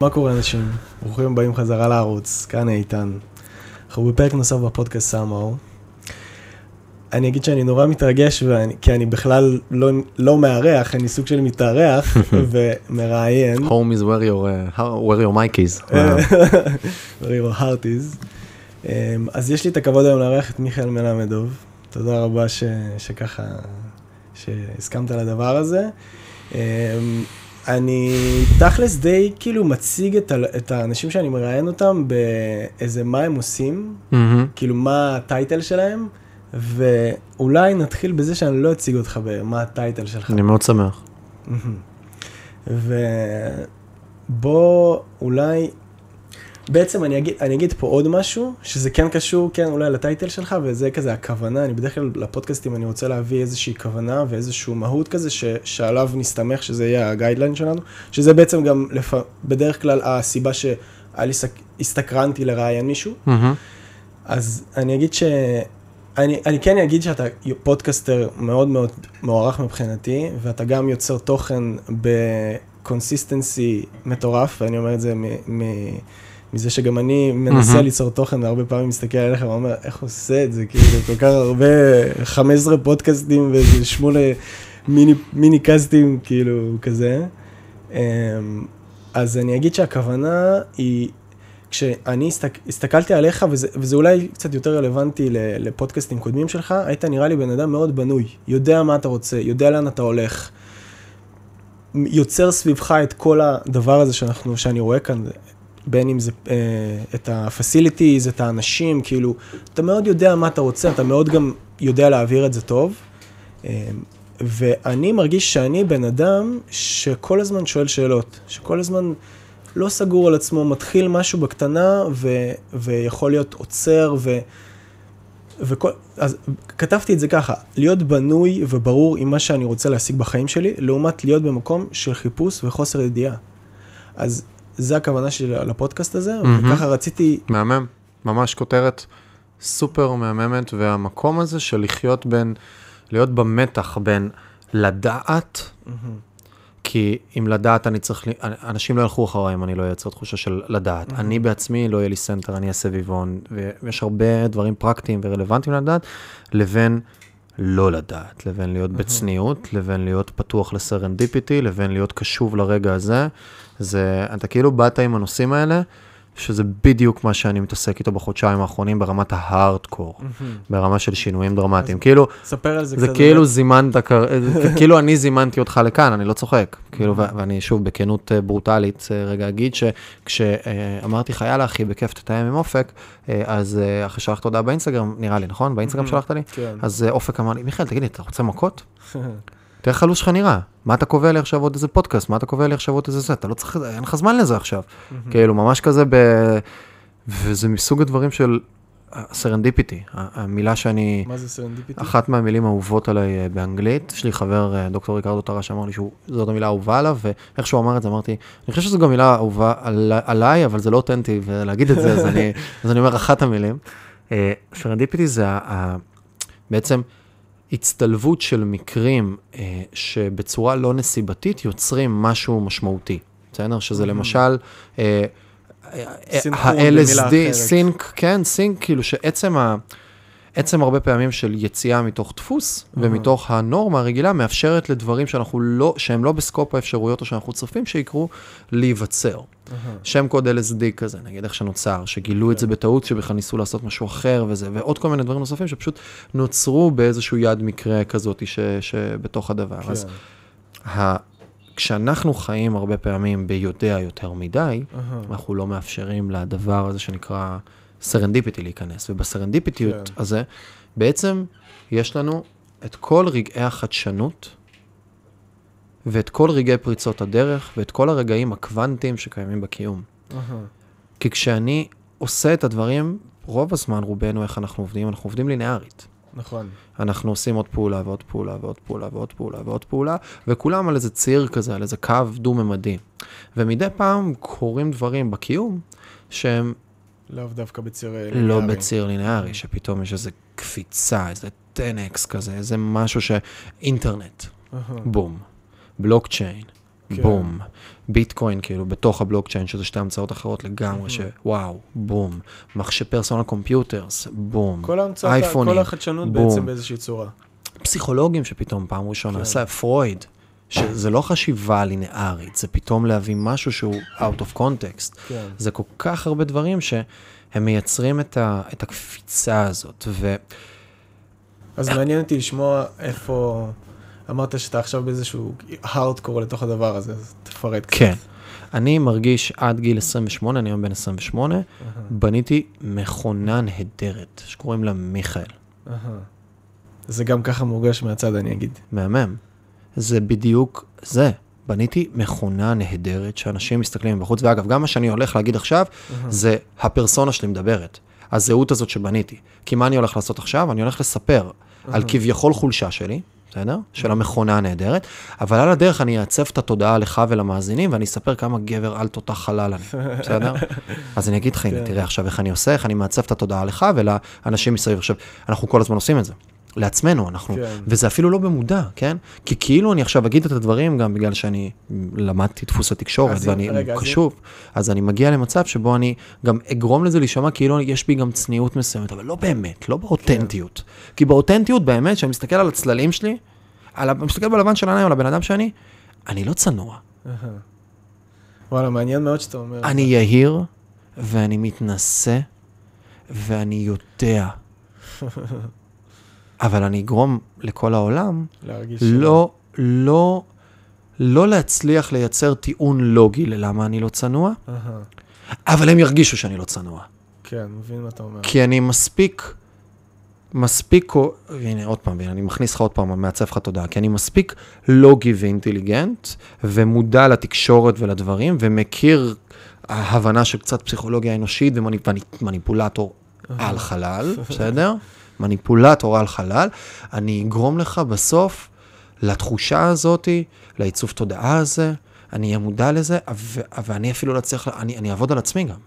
מה קורה אנשים? ברוכים הבאים חזרה לערוץ, כאן איתן. אנחנו בפרק נוסף בפודקאסט סאמאו. אני אגיד שאני נורא מתרגש, ואני, כי אני בכלל לא, לא מארח, אני סוג של מתארח ומראיין. Home is where your, uh, where your mic is. where your heart is. Um, אז יש לי את הכבוד היום לארח את מיכאל מלמדוב. תודה רבה ש, שככה, שהסכמת לדבר הזה. Um, אני תכלס די כאילו מציג את, ה, את האנשים שאני מראיין אותם באיזה מה הם עושים, Mm-hmm. כאילו מה הטייטל שלהם, ואולי נתחיל בזה שאני לא אציג אותך במה הטייטל שלך. אני מאוד שמח. ובוא אולי, בעצם אני אגיד, אני אגיד פה עוד משהו, שזה כן קשור, כן, אולי לטייטל שלך, וזה כזה הכוונה, אני בדרך כלל לפודקאסטים אני רוצה להביא איזושהי כוונה ואיזושהי מהות כזה, ש, שעליו נסתמך, שזה יהיה הגיידליין שלנו, שזה בעצם גם לפ... בדרך כלל הסיבה שהיה לי, סק- הסתקרנתי לראיין מישהו, Mm-hmm. אז אני אגיד ש... אני, אני כן אגיד שאתה פודקאסטר מאוד מאוד מוערך מבחינתי, ואתה גם יוצר תוכן ב consistency מטורף, ואני אומר את זה מ, מ, מזה שגם אני מנסה מהמם. ליצור תוכן, והרבה פעמים מסתכל עליך ואומר, איך הוא עושה את זה, כאילו, כל כך הרבה, 15 פודקאסטים ואיזה שמונה מיני, מיני קאסטים, כאילו, כזה. אמ, אז אני אגיד שהכוונה היא, כשאני הסתק, הסתכלתי עליך, וזה, וזה אולי קצת יותר רלוונטי לפודקאסטים קודמים שלך, היית נראה לי בן אדם מאוד בנוי, יודע מה אתה רוצה, יודע לאן אתה הולך, יוצר סביבך את כל הדבר הזה שאנחנו, שאני רואה כאן, בין אם זה אה, את ה-facilities, את האנשים, כאילו, אתה מאוד יודע מה אתה רוצה, אתה מאוד גם יודע להעביר את זה טוב. אה, ואני מרגיש שאני בן אדם שכל הזמן שואל שאלות, שכל הזמן לא סגור על עצמו, מתחיל משהו בקטנה ו, ויכול להיות עוצר ו... וכל, אז כתבתי את זה ככה, להיות בנוי וברור עם מה שאני רוצה להשיג בחיים שלי, לעומת להיות במקום של חיפוש וחוסר ידיעה. אז זה הכוונה שלי לפודקאסט הזה, מהמם. וככה רציתי, מהמם. ממש כותרת סופר מהממת, והמקום הזה של לחיות בין, להיות במתח בין לדעת, כי אם לדעת אני צריך, אנשים לא ילכו אחריי אם אני לא אייצר תחושה של לדעת. אני בעצמי לא יהיה לי center, אני אהיה סביבון, ויש הרבה דברים פרקטיים ורלוונטיים לדעת, לבין לא לדעת, לבין להיות בצניעות, לבין להיות פתוח ל serendipity, לבין להיות קשוב לרגע הזה. זה, אתה כאילו באת עם הנושאים האלה, שזה בדיוק מה שאני מתעסק איתו בחודשיים האחרונים ברמת ההארדקור, ברמה של שינויים דרמטיים. כאילו, ספר על זה זה קצת. כאילו זימנת, כר- כאילו אני זימנתי אותך לכאן, אני לא צוחק. כאילו, ואני שוב, בכנות אה, ברוטלית, אה, רגע אגיד שכשאמרתי לך, יאללה אחי, בכיף תתאם עם אופק, אה, אז אה, אחרי שלחת הודעה באינסטגרם, נראה לי, נכון? באינסטגרם שלחת לי? כן. אז אה, אופק אמר לי, מיכאל, תגיד לי, אתה רוצה מכות? תראה איך הלו"ז שלך נראה. מה אתה קובע לי עכשיו עוד איזה פודקאסט? מה אתה קובע לי עכשיו עוד איזה זה? אתה לא צריך, אין לך זמן לזה עכשיו. כאילו, ממש כזה ב... וזה מסוג הדברים של serendipity, המילה שאני... מה זה serendipity? אחת מהמילים האהובות עליי אה, באנגלית, יש לי חבר, אה, דוקטור ריקרדו טרש, אמר לי שזאת המילה האהובה עליו, ואיך שהוא אמר את זה, אמרתי, אני חושב שזו גם מילה אהובה על, עליי, אבל זה לא אותנטי, ולהגיד את זה, אז אני, אז אני אומר אחת המילים. אה, serendipity זה בעצם הצטלבות של מקרים אה, שבצורה לא נסיבתית יוצרים משהו משמעותי, בסדר? שזה למשל... אה, ה-LSD. sync, כן, sync, כאילו שעצם ה... עצם הרבה פעמים של יציאה מתוך דפוס ומתוך הנורמה הרגילה מאפשרת לדברים שאנחנו לא, שהם לא ב scope האפשרויות או שאנחנו צופים שיקרו, להיווצר. שם קוד LSD כזה, נגיד איך שנוצר, שגילו את זה בטעות, שבכלל ניסו לעשות משהו אחר וזה, ועוד כל מיני דברים נוספים שפשוט נוצרו באיזשהו יד מקרה כזאת ש, שבתוך הדבר. אז כן. כשאנחנו חיים הרבה פעמים ביודע יותר מדי. אנחנו לא מאפשרים לדבר הזה שנקרא serendipity להיכנס. ובסרנדיפיטיות כן. הזה, בעצם יש לנו את כל רגעי החדשנות, ואת כל רגעי פריצות הדרך, ואת כל הרגעים הקוונטיים שקיימים בקיום. אהה. כי כשאני עושה את הדברים, רוב הזמן, רובנו, איך אנחנו עובדים? אנחנו עובדים לינארית. נכון. אנחנו עושים עוד פעולה ועוד פעולה ועוד פעולה ועוד פעולה ועוד פעולה, וכולם על איזה ציר כזה, על איזה קו דו-ממדי. ומדי פעם קורים דברים בקיום שהם לאו דווקא בציר אה, לא ליניארי. בציר לינארי, שפתאום יש איזה קפיצה, איזה 10x כזה, איזה משהו ש... אינטרנט, אהה. בום, בלוקצ'יין, כן. בום. ביטקוין, כאילו, בתוך הבלוקצ'יין, שזה שתי המצאות אחרות לגמרי, שוואו, בום. מחשב פרסונל קומפיוטרס, בום. כל ההמצאות, כל החדשנות בום. בעצם באיזושהי צורה. פסיכולוגים שפתאום פעם ראשונה כן. עשה, פרויד, שזה לא חשיבה לינארית, זה פתאום להביא משהו שהוא out of context. כן. זה כל כך הרבה דברים שהם מייצרים את, ה, את הקפיצה הזאת. ו... אז מעניין אותי לשמוע איפה... אמרת שאתה עכשיו באיזשהו הארדקור לתוך הדבר הזה, אז תפרט קצת. כן. אני מרגיש עד גיל 28, אני היום בן 28, אהה, בניתי מכונה נהדרת, שקוראים לה מיכאל. אהה. זה גם ככה מורגש מהצד, אני אגיד. מהמם. זה בדיוק זה. בניתי מכונה נהדרת שאנשים מסתכלים מבחוץ, ואגב, גם מה שאני הולך להגיד עכשיו, זה הפרסונה שלי מדברת. הזהות הזאת שבניתי. כי מה אני הולך לעשות עכשיו? אני הולך לספר על כביכול חולשה שלי, בסדר? של המכונה הנהדרת, אבל על הדרך אני אעצב את התודעה לך ולמאזינים, ואני אספר כמה גבר על תותח חלל אני, בסדר? אז אני אגיד לך, הנה, כן. תראה עכשיו איך אני עושה, איך אני מעצב את התודעה לך ולאנשים מסביב. עכשיו, אנחנו כל הזמן עושים את זה. לעצמנו, אנחנו, כן. וזה אפילו לא במודע, כן? כי כאילו אני עכשיו אגיד את הדברים גם בגלל שאני למדתי דפוס התקשורת ואני רגע, קשוב, אז אני מגיע למצב שבו אני גם אגרום לזה להישמע כאילו יש בי גם צניעות מסוימת, אבל לא באמת, לא באותנטיות. כי באותנטיות באמת, כשאני מסתכל על הצללים שלי, על ה- מסתכל בלבן של העיניים על הבן אדם שאני, אני לא צנוע. וואלה, מעניין מאוד שאתה אומר. אני יהיר, ואני מתנשא, ואני יודע. אבל אני אגרום לכל העולם להרגיש... לא, לא, לא להצליח לייצר טיעון לוגי ללמה אני לא צנוע, אהה. אבל הם ירגישו שאני לא צנוע. כן, מבין מה אתה אומר. כי אני מספיק, מספיק, הנה עוד פעם, הנה, אני מכניס לך עוד פעם, מעצב לך תודעה, כי אני מספיק לוגי ואינטליגנט, ומודע לתקשורת ולדברים, ומכיר הבנה של קצת פסיכולוגיה אנושית ומניפולטור על חלל, בסדר? מניפולטור על חלל, אני אגרום לך בסוף לתחושה הזאתי, לעיצוב תודעה הזה, אני אהיה מודע לזה, ו- ואני אפילו לא אצליח, אני, אני אעבוד על עצמי גם.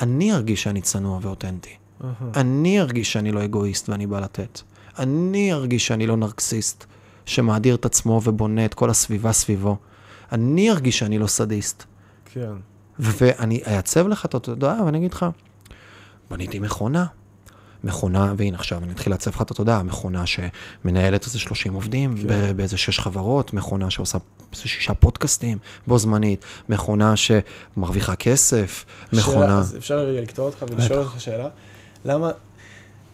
אני ארגיש שאני צנוע ואותנטי. אהה. אני ארגיש שאני לא אגואיסט ואני בא לתת. אני ארגיש שאני לא נרקסיסט, שמאדיר את עצמו ובונה את כל הסביבה סביבו. אני ארגיש שאני לא סדיסט. כן. ואני אעצב לך את התודעה ואני אגיד לך, בניתי מכונה. מכונה, והנה עכשיו אני אתחיל לעצב לך את התודעה, מכונה שמנהלת איזה 30 עובדים כן. באיזה 6 חברות, מכונה שעושה איזה 6 פודקאסטים בו זמנית, מכונה שמרוויחה כסף, שאלה, מכונה... אז אפשר רגע לקטוע אותך ולשאול אותך שאלה? למה...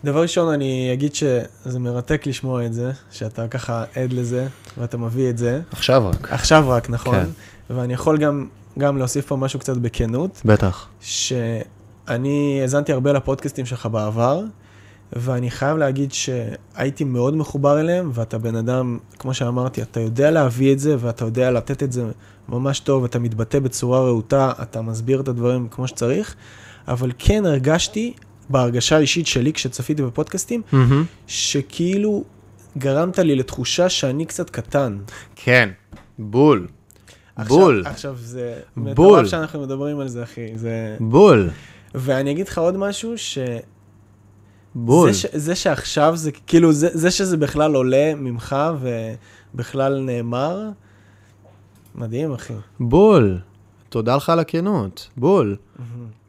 דבר ראשון, אני אגיד שזה מרתק לשמוע את זה, שאתה ככה עד לזה, ואתה מביא את זה. עכשיו רק. עכשיו רק, נכון? כן. ואני יכול גם, גם להוסיף פה משהו קצת בכנות, בטח. שאני האזנתי הרבה לפודקאסטים שלך בעבר, ואני חייב להגיד שהייתי מאוד מחובר אליהם, ואתה בן אדם, כמו שאמרתי, אתה יודע להביא את זה, ואתה יודע לתת את זה ממש טוב, אתה מתבטא בצורה רהוטה, אתה מסביר את הדברים כמו שצריך, אבל כן הרגשתי, בהרגשה האישית שלי כשצפיתי בפודקאסטים, שכאילו גרמת לי לתחושה שאני קצת קטן. כן, בול. עכשיו- בול. עכשיו זה בול. מטורף שאנחנו מדברים על זה, אחי. זה... בול. ואני אגיד לך עוד משהו, ש... בול. זה, ש... זה שעכשיו זה, כאילו, זה, זה שזה בכלל עולה ממך ובכלל נאמר, מדהים, אחי. בול. תודה לך על הכנות. בול.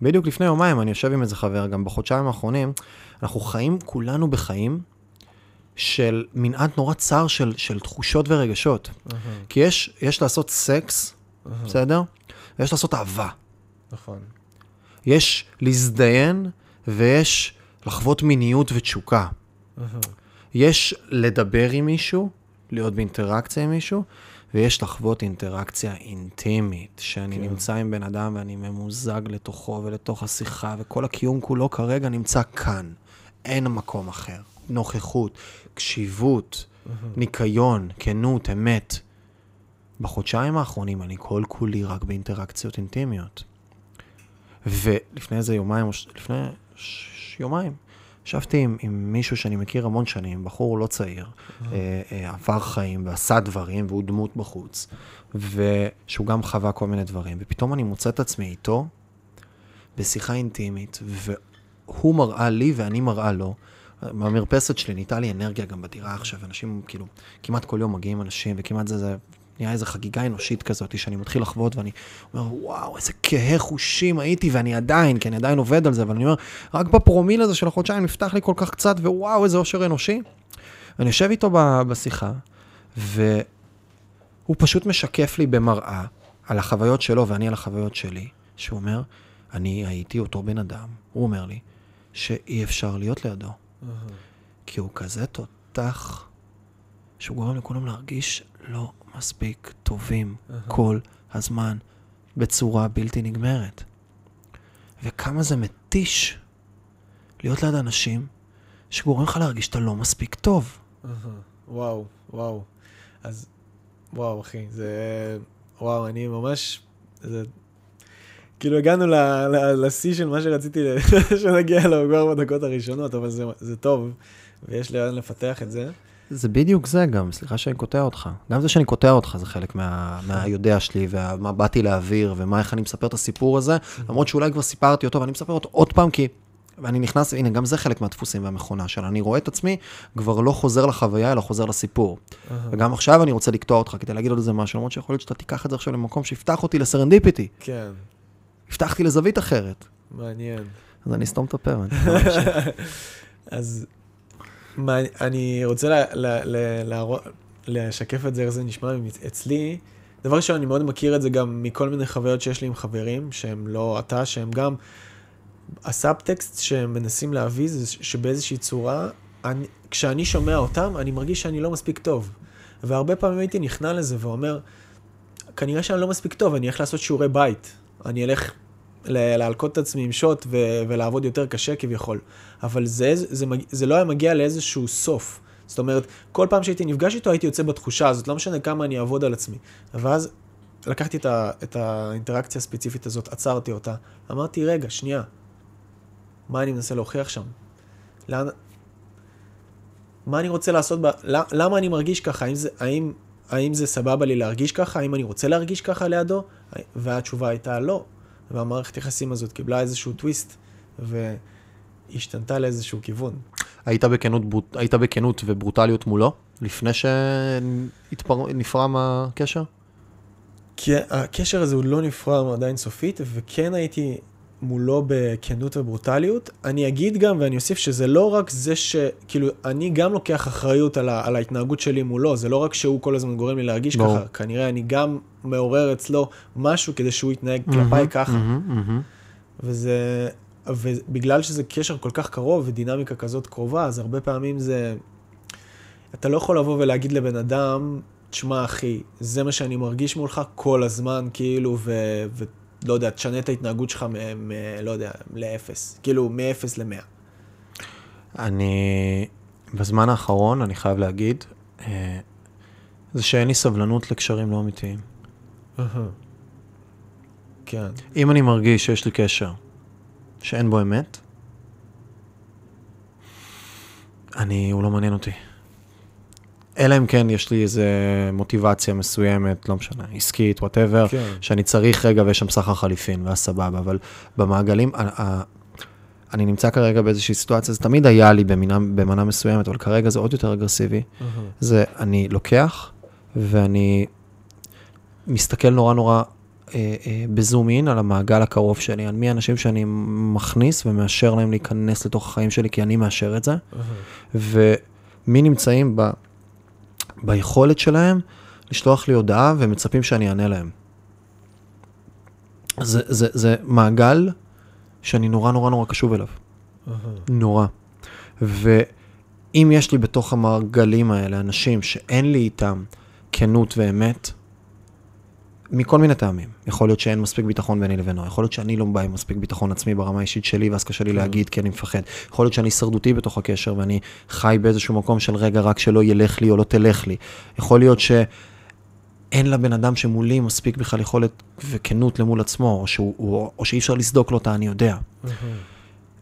בדיוק לפני יומיים אני יושב עם איזה חבר, גם בחודשיים האחרונים, אנחנו חיים כולנו בחיים של מנעד נורא צר של, של תחושות ורגשות. כי יש, יש לעשות סקס, בסדר? ויש לעשות אהבה. נכון. יש להזדיין ויש לחוות מיניות ותשוקה. יש לדבר עם מישהו, להיות באינטראקציה עם מישהו, ויש לחוות אינטראקציה אינטימית, שאני כן. נמצא עם בן אדם ואני ממוזג לתוכו ולתוך השיחה, וכל הקיום כולו כרגע נמצא כאן. אין מקום אחר. נוכחות, קשיבות, ניקיון, כנות, אמת. בחודשיים האחרונים אני כל כולי רק באינטראקציות אינטימיות. ולפני איזה יומיים, לפני ש- יומיים, ישבתי עם, עם מישהו שאני מכיר המון שנים, בחור לא צעיר, אה, אה, עבר חיים ועשה דברים והוא דמות בחוץ, ושהוא גם חווה כל מיני דברים, ופתאום אני מוצא את עצמי איתו בשיחה אינטימית, והוא מראה לי ואני מראה לו. מהמרפסת שלי נהייתה לי אנרגיה גם בדירה עכשיו, אנשים כאילו, כמעט כל יום מגיעים אנשים, וכמעט זה, זה נהיה איזו חגיגה אנושית כזאת, שאני מתחיל לחוות ואני אומר, וואו, איזה כהה חושים הייתי, ואני עדיין, כי אני עדיין עובד על זה, אבל אני אומר, רק בפרומיל הזה של החודשיים נפתח לי כל כך קצת, ווואו, איזה אושר אנושי. ואני יושב איתו בשיחה, והוא פשוט משקף לי במראה על החוויות שלו ואני על החוויות שלי, שהוא אומר, אני הייתי אותו בן אדם, הוא אומר לי, שאי אפשר להיות לידו, כי הוא כזה תותח, שהוא גורם לכולם להרגיש לא מספיק טובים כל הזמן, בצורה בלתי נגמרת. וכמה זה מתיש להיות ליד אנשים שגורם לך להרגיש שאתה לא מספיק טוב. וואו, וואו. אז, וואו, אחי, זה... וואו, אני ממש... זה... כאילו הגענו ל- ל- לשיא של מה שרציתי שנגיע אליו כבר בדקות הראשונות, אבל זה, זה טוב, ויש לאן לפתח את זה. זה בדיוק זה גם, סליחה שאני קוטע אותך. גם זה שאני קוטע אותך זה חלק מה, מהיודע שלי, ומה באתי להעביר, ומה, איך אני מספר את הסיפור הזה, למרות שאולי כבר סיפרתי אותו, ואני מספר אותו עוד פעם, כי... ואני נכנס, הנה, גם זה חלק מהדפוסים והמכונה שלה. אני רואה את עצמי כבר לא חוזר לחוויה, אלא חוזר לסיפור. וגם עכשיו אני רוצה לקטוע אותך כדי להגיד עוד איזה משהו, למרות שיכול להיות שאתה תיקח את זה עכשיו למקום שיפתח אותי לסרנדיפיטי. כן, הבטחתי לזווית אחרת. מעניין. אז אני אסתום את הפה. להמשיך. אז מה, אני רוצה לה, לה, לה, להראות, לשקף את זה, איך זה נשמע אצלי. דבר ראשון, אני מאוד מכיר את זה גם מכל מיני חוויות שיש לי עם חברים, שהם לא אתה, שהם גם... הסאבטקסט שהם מנסים להביא זה שבאיזושהי צורה, אני, כשאני שומע אותם, אני מרגיש שאני לא מספיק טוב. והרבה פעמים הייתי נכנע לזה ואומר, כנראה שאני לא מספיק טוב, אני אלך לעשות שיעורי בית. אני אלך להלקות את עצמי עם שוט ו- ולעבוד יותר קשה כביכול. אבל זה, זה, זה, זה לא היה מגיע לאיזשהו סוף. זאת אומרת, כל פעם שהייתי נפגש איתו הייתי יוצא בתחושה הזאת, לא משנה כמה אני אעבוד על עצמי. ואז לקחתי את, ה- את האינטראקציה הספציפית הזאת, עצרתי אותה, אמרתי, רגע, שנייה, מה אני מנסה להוכיח שם? לאן... מה אני רוצה לעשות, ב... למ- למה אני מרגיש ככה? האם זה, האם, האם זה סבבה לי להרגיש ככה? האם אני רוצה להרגיש ככה לידו? והתשובה הייתה לא. והמערכת יחסים הזאת קיבלה איזשהו טוויסט, והשתנתה לאיזשהו כיוון. היית בכנות, היית בכנות וברוטליות מולו, לפני שנפרם הקשר? כי הקשר הזה הוא לא נפרם עדיין סופית, וכן הייתי מולו בכנות וברוטליות. אני אגיד גם ואני אוסיף שזה לא רק זה ש... כאילו, אני גם לוקח אחריות על, ה... על ההתנהגות שלי מולו, זה לא רק שהוא כל הזמן גורם לי להרגיש ברור. ככה, כנראה אני גם מעורר אצלו משהו כדי שהוא יתנהג כלפיי ככה. מהמם, מהמם. וזה, ובגלל שזה קשר כל כך קרוב ודינמיקה כזאת קרובה, אז הרבה פעמים זה, אתה לא יכול לבוא ולהגיד לבן אדם, תשמע אחי, זה מה שאני מרגיש מולך כל הזמן, כאילו, ו... ולא יודע, תשנה את ההתנהגות שלך, מ... מ... לא יודע, לאפס. כאילו, מאפס למאה. אני, בזמן האחרון, אני חייב להגיד, אה, זה שאין לי סבלנות לקשרים לא אמיתיים. כן. אם אני מרגיש שיש לי קשר שאין בו אמת, אני, הוא לא מעניין אותי. אלא אם כן יש לי איזה מוטיבציה מסוימת, לא משנה, עסקית, whatever, כן. שאני צריך רגע ויש שם סחר חליפין, ואז סבבה, אבל במעגלים, אני נמצא כרגע באיזושהי סיטואציה, זה תמיד היה לי במינה, במנה מסוימת, אבל כרגע זה עוד יותר אגרסיבי. זה אני לוקח ואני מסתכל נורא נורא אה, אה, ב zoom in על המעגל הקרוב שלי, על מי האנשים שאני מכניס ומאשר להם להיכנס לתוך החיים שלי, כי אני מאשר את זה, ומי נמצאים ב, ביכולת שלהם לשלוח לי הודעה ומצפים שאני אענה להם. זה, זה, זה מעגל שאני נורא נורא נורא קשוב אליו. נורא. ואם יש לי בתוך המעגלים האלה אנשים שאין לי איתם כנות ואמת, מכל מיני טעמים. יכול להיות שאין מספיק ביטחון ביני לבינו, יכול להיות שאני לא בא עם מספיק ביטחון עצמי ברמה האישית שלי, ואז קשה לי להגיד כי אני מפחד. יכול להיות שאני הישרדותי בתוך הקשר ואני חי באיזשהו מקום של רגע רק שלא ילך לי או לא תלך לי. יכול להיות שאין לבן אדם שמולי מספיק בכלל יכולת וכנות למול עצמו, או, שהוא, או, או שאי אפשר לסדוק לו אותה, אני יודע.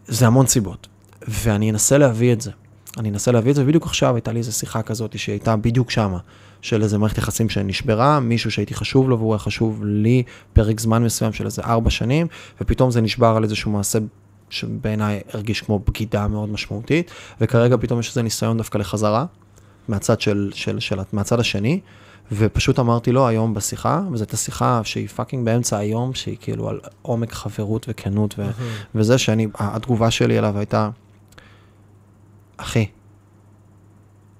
זה המון סיבות. ואני אנסה להביא את זה. אני אנסה להביא את זה, ובדיוק עכשיו הייתה לי איזו שיחה כזאת שהייתה בדיוק שמה, של איזה מערכת יחסים שנשברה, מישהו שהייתי חשוב לו והוא היה חשוב לי פרק זמן מסוים של איזה ארבע שנים, ופתאום זה נשבר על איזשהו מעשה שבעיניי הרגיש כמו בגידה מאוד משמעותית, וכרגע פתאום יש איזה ניסיון דווקא לחזרה, מהצד, של, של, של, מהצד השני, ופשוט אמרתי לו היום בשיחה, וזו הייתה שיחה שהיא פאקינג באמצע היום, שהיא כאילו על עומק חברות וכנות, ו- וזה שאני, התגובה שלי אליו הייתה, אחי,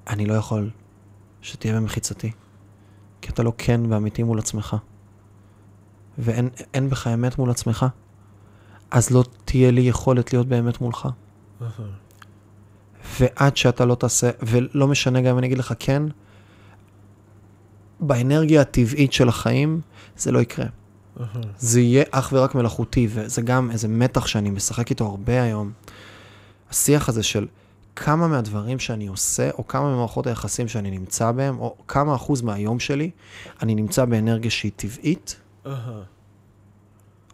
אני לא יכול שתהיה במחיצתי, כי אתה לא כן ואמיתי מול עצמך, ואין אין בך אמת מול עצמך, אז לא תהיה לי יכולת להיות באמת מולך. ועד שאתה לא תעשה, ולא משנה גם אם אני אגיד לך כן, באנרגיה הטבעית של החיים, זה לא יקרה. זה יהיה אך ורק מלאכותי, וזה גם איזה מתח שאני משחק איתו הרבה היום. השיח הזה של כמה מהדברים שאני עושה, או כמה ממערכות היחסים שאני נמצא בהם, או כמה אחוז מהיום שלי, אני נמצא באנרגיה שהיא טבעית,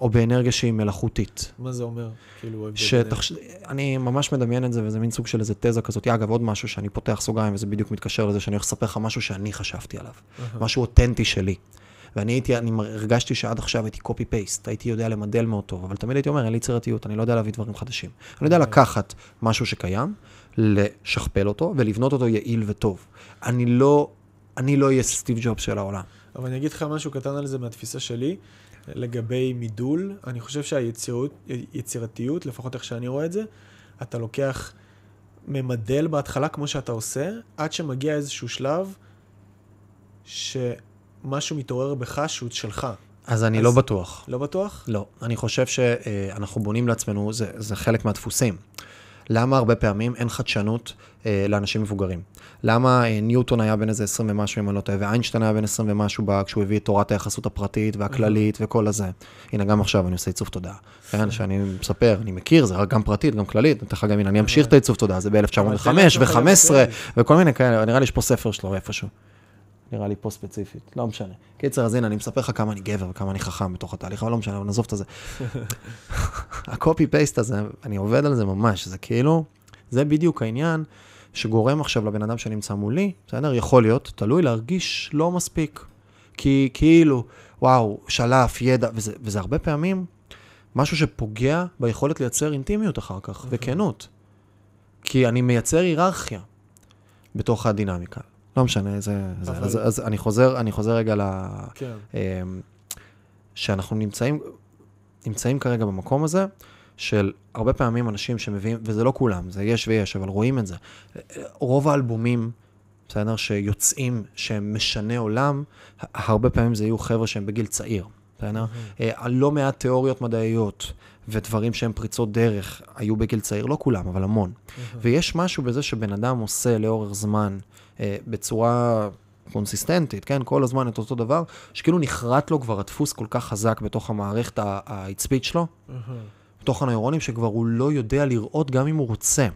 או באנרגיה שהיא מלאכותית. מה זה אומר? כאילו, שתחש... אני ממש מדמיין את זה, וזה מין סוג של איזה תזה כזאת. אגב, עוד משהו שאני פותח סוגריים, וזה בדיוק מתקשר לזה שאני הולך לספר לך משהו שאני חשבתי עליו. משהו אותנטי שלי. ואני הייתי, אני הרגשתי שעד עכשיו הייתי קופי פייסט, הייתי יודע למדל מאוד טוב, אבל תמיד הייתי אומר, אין לי יצירתיות, אני לא יודע להביא דברים חדשים. אני יודע לקחת משהו שקיים, לשכפל אותו ולבנות אותו יעיל וטוב. אני לא, אני לא אהיה סטיב ג'ובס של העולם. אבל אני אגיד לך משהו קטן על זה מהתפיסה שלי, לגבי מידול, אני חושב שהיצירתיות, לפחות איך שאני רואה את זה, אתה לוקח, ממדל בהתחלה כמו שאתה עושה, עד שמגיע איזשהו שלב שמשהו מתעורר בך שהוא שלך. אז אני אז- לא בטוח. לא בטוח? לא, אני חושב שאנחנו בונים לעצמנו, זה, זה חלק מהדפוסים. למה הרבה פעמים אין חדשנות אה, לאנשים מבוגרים? למה אה, ניוטון היה בן איזה 20 ומשהו, אם אני לא טועה, ואיינשטיין היה בן 20 ומשהו בה, כשהוא הביא את תורת היחסות הפרטית והכללית וכל הזה. הנה, גם עכשיו אני עושה עיצוב תודעה. כן, שאני מספר, אני מכיר, זה גם פרטית, גם כללית, אני אתן לך גם, הנה, אני אמשיך את העיצוב תודעה, זה ב-1905 ו-15, וכל מיני כאלה, נראה לי יש פה ספר שלו איפשהו. נראה לי פה ספציפית, לא משנה. קיצר, אז הנה, אני מספר לך כמה אני גבר וכמה אני חכם בתוך התהליך, אבל לא משנה, אבל נעזוב את זה. הקופי פייסט הזה, אני עובד על זה ממש, זה כאילו, זה בדיוק העניין שגורם עכשיו לבן אדם שנמצא מולי, בסדר? יכול להיות, תלוי להרגיש לא מספיק. כי כאילו, וואו, שלף, ידע, וזה, וזה הרבה פעמים משהו שפוגע ביכולת לייצר אינטימיות אחר כך, וכנות. כי אני מייצר היררכיה בתוך הדינמיקה. לא משנה, זה... זה אבל- אז, אז אני חוזר, אני חוזר רגע ל... כן. אמ, שאנחנו נמצאים, נמצאים כרגע במקום הזה, של הרבה פעמים אנשים שמביאים, וזה לא כולם, זה יש ויש, אבל רואים את זה. רוב האלבומים, בסדר, שיוצאים, שהם משני עולם, הרבה פעמים זה יהיו חבר'ה שהם בגיל צעיר, בסדר? אה, לא מעט תיאוריות מדעיות ודברים שהם פריצות דרך היו בגיל צעיר, לא כולם, אבל המון. ויש משהו בזה שבן אדם עושה לאורך זמן, בצורה קונסיסטנטית, כן? כל הזמן את אותו דבר, שכאילו נחרט לו כבר הדפוס כל כך חזק בתוך המערכת העצבית שלו, בתוך הנוירונים, שכבר הוא לא יודע לראות גם אם הוא רוצה.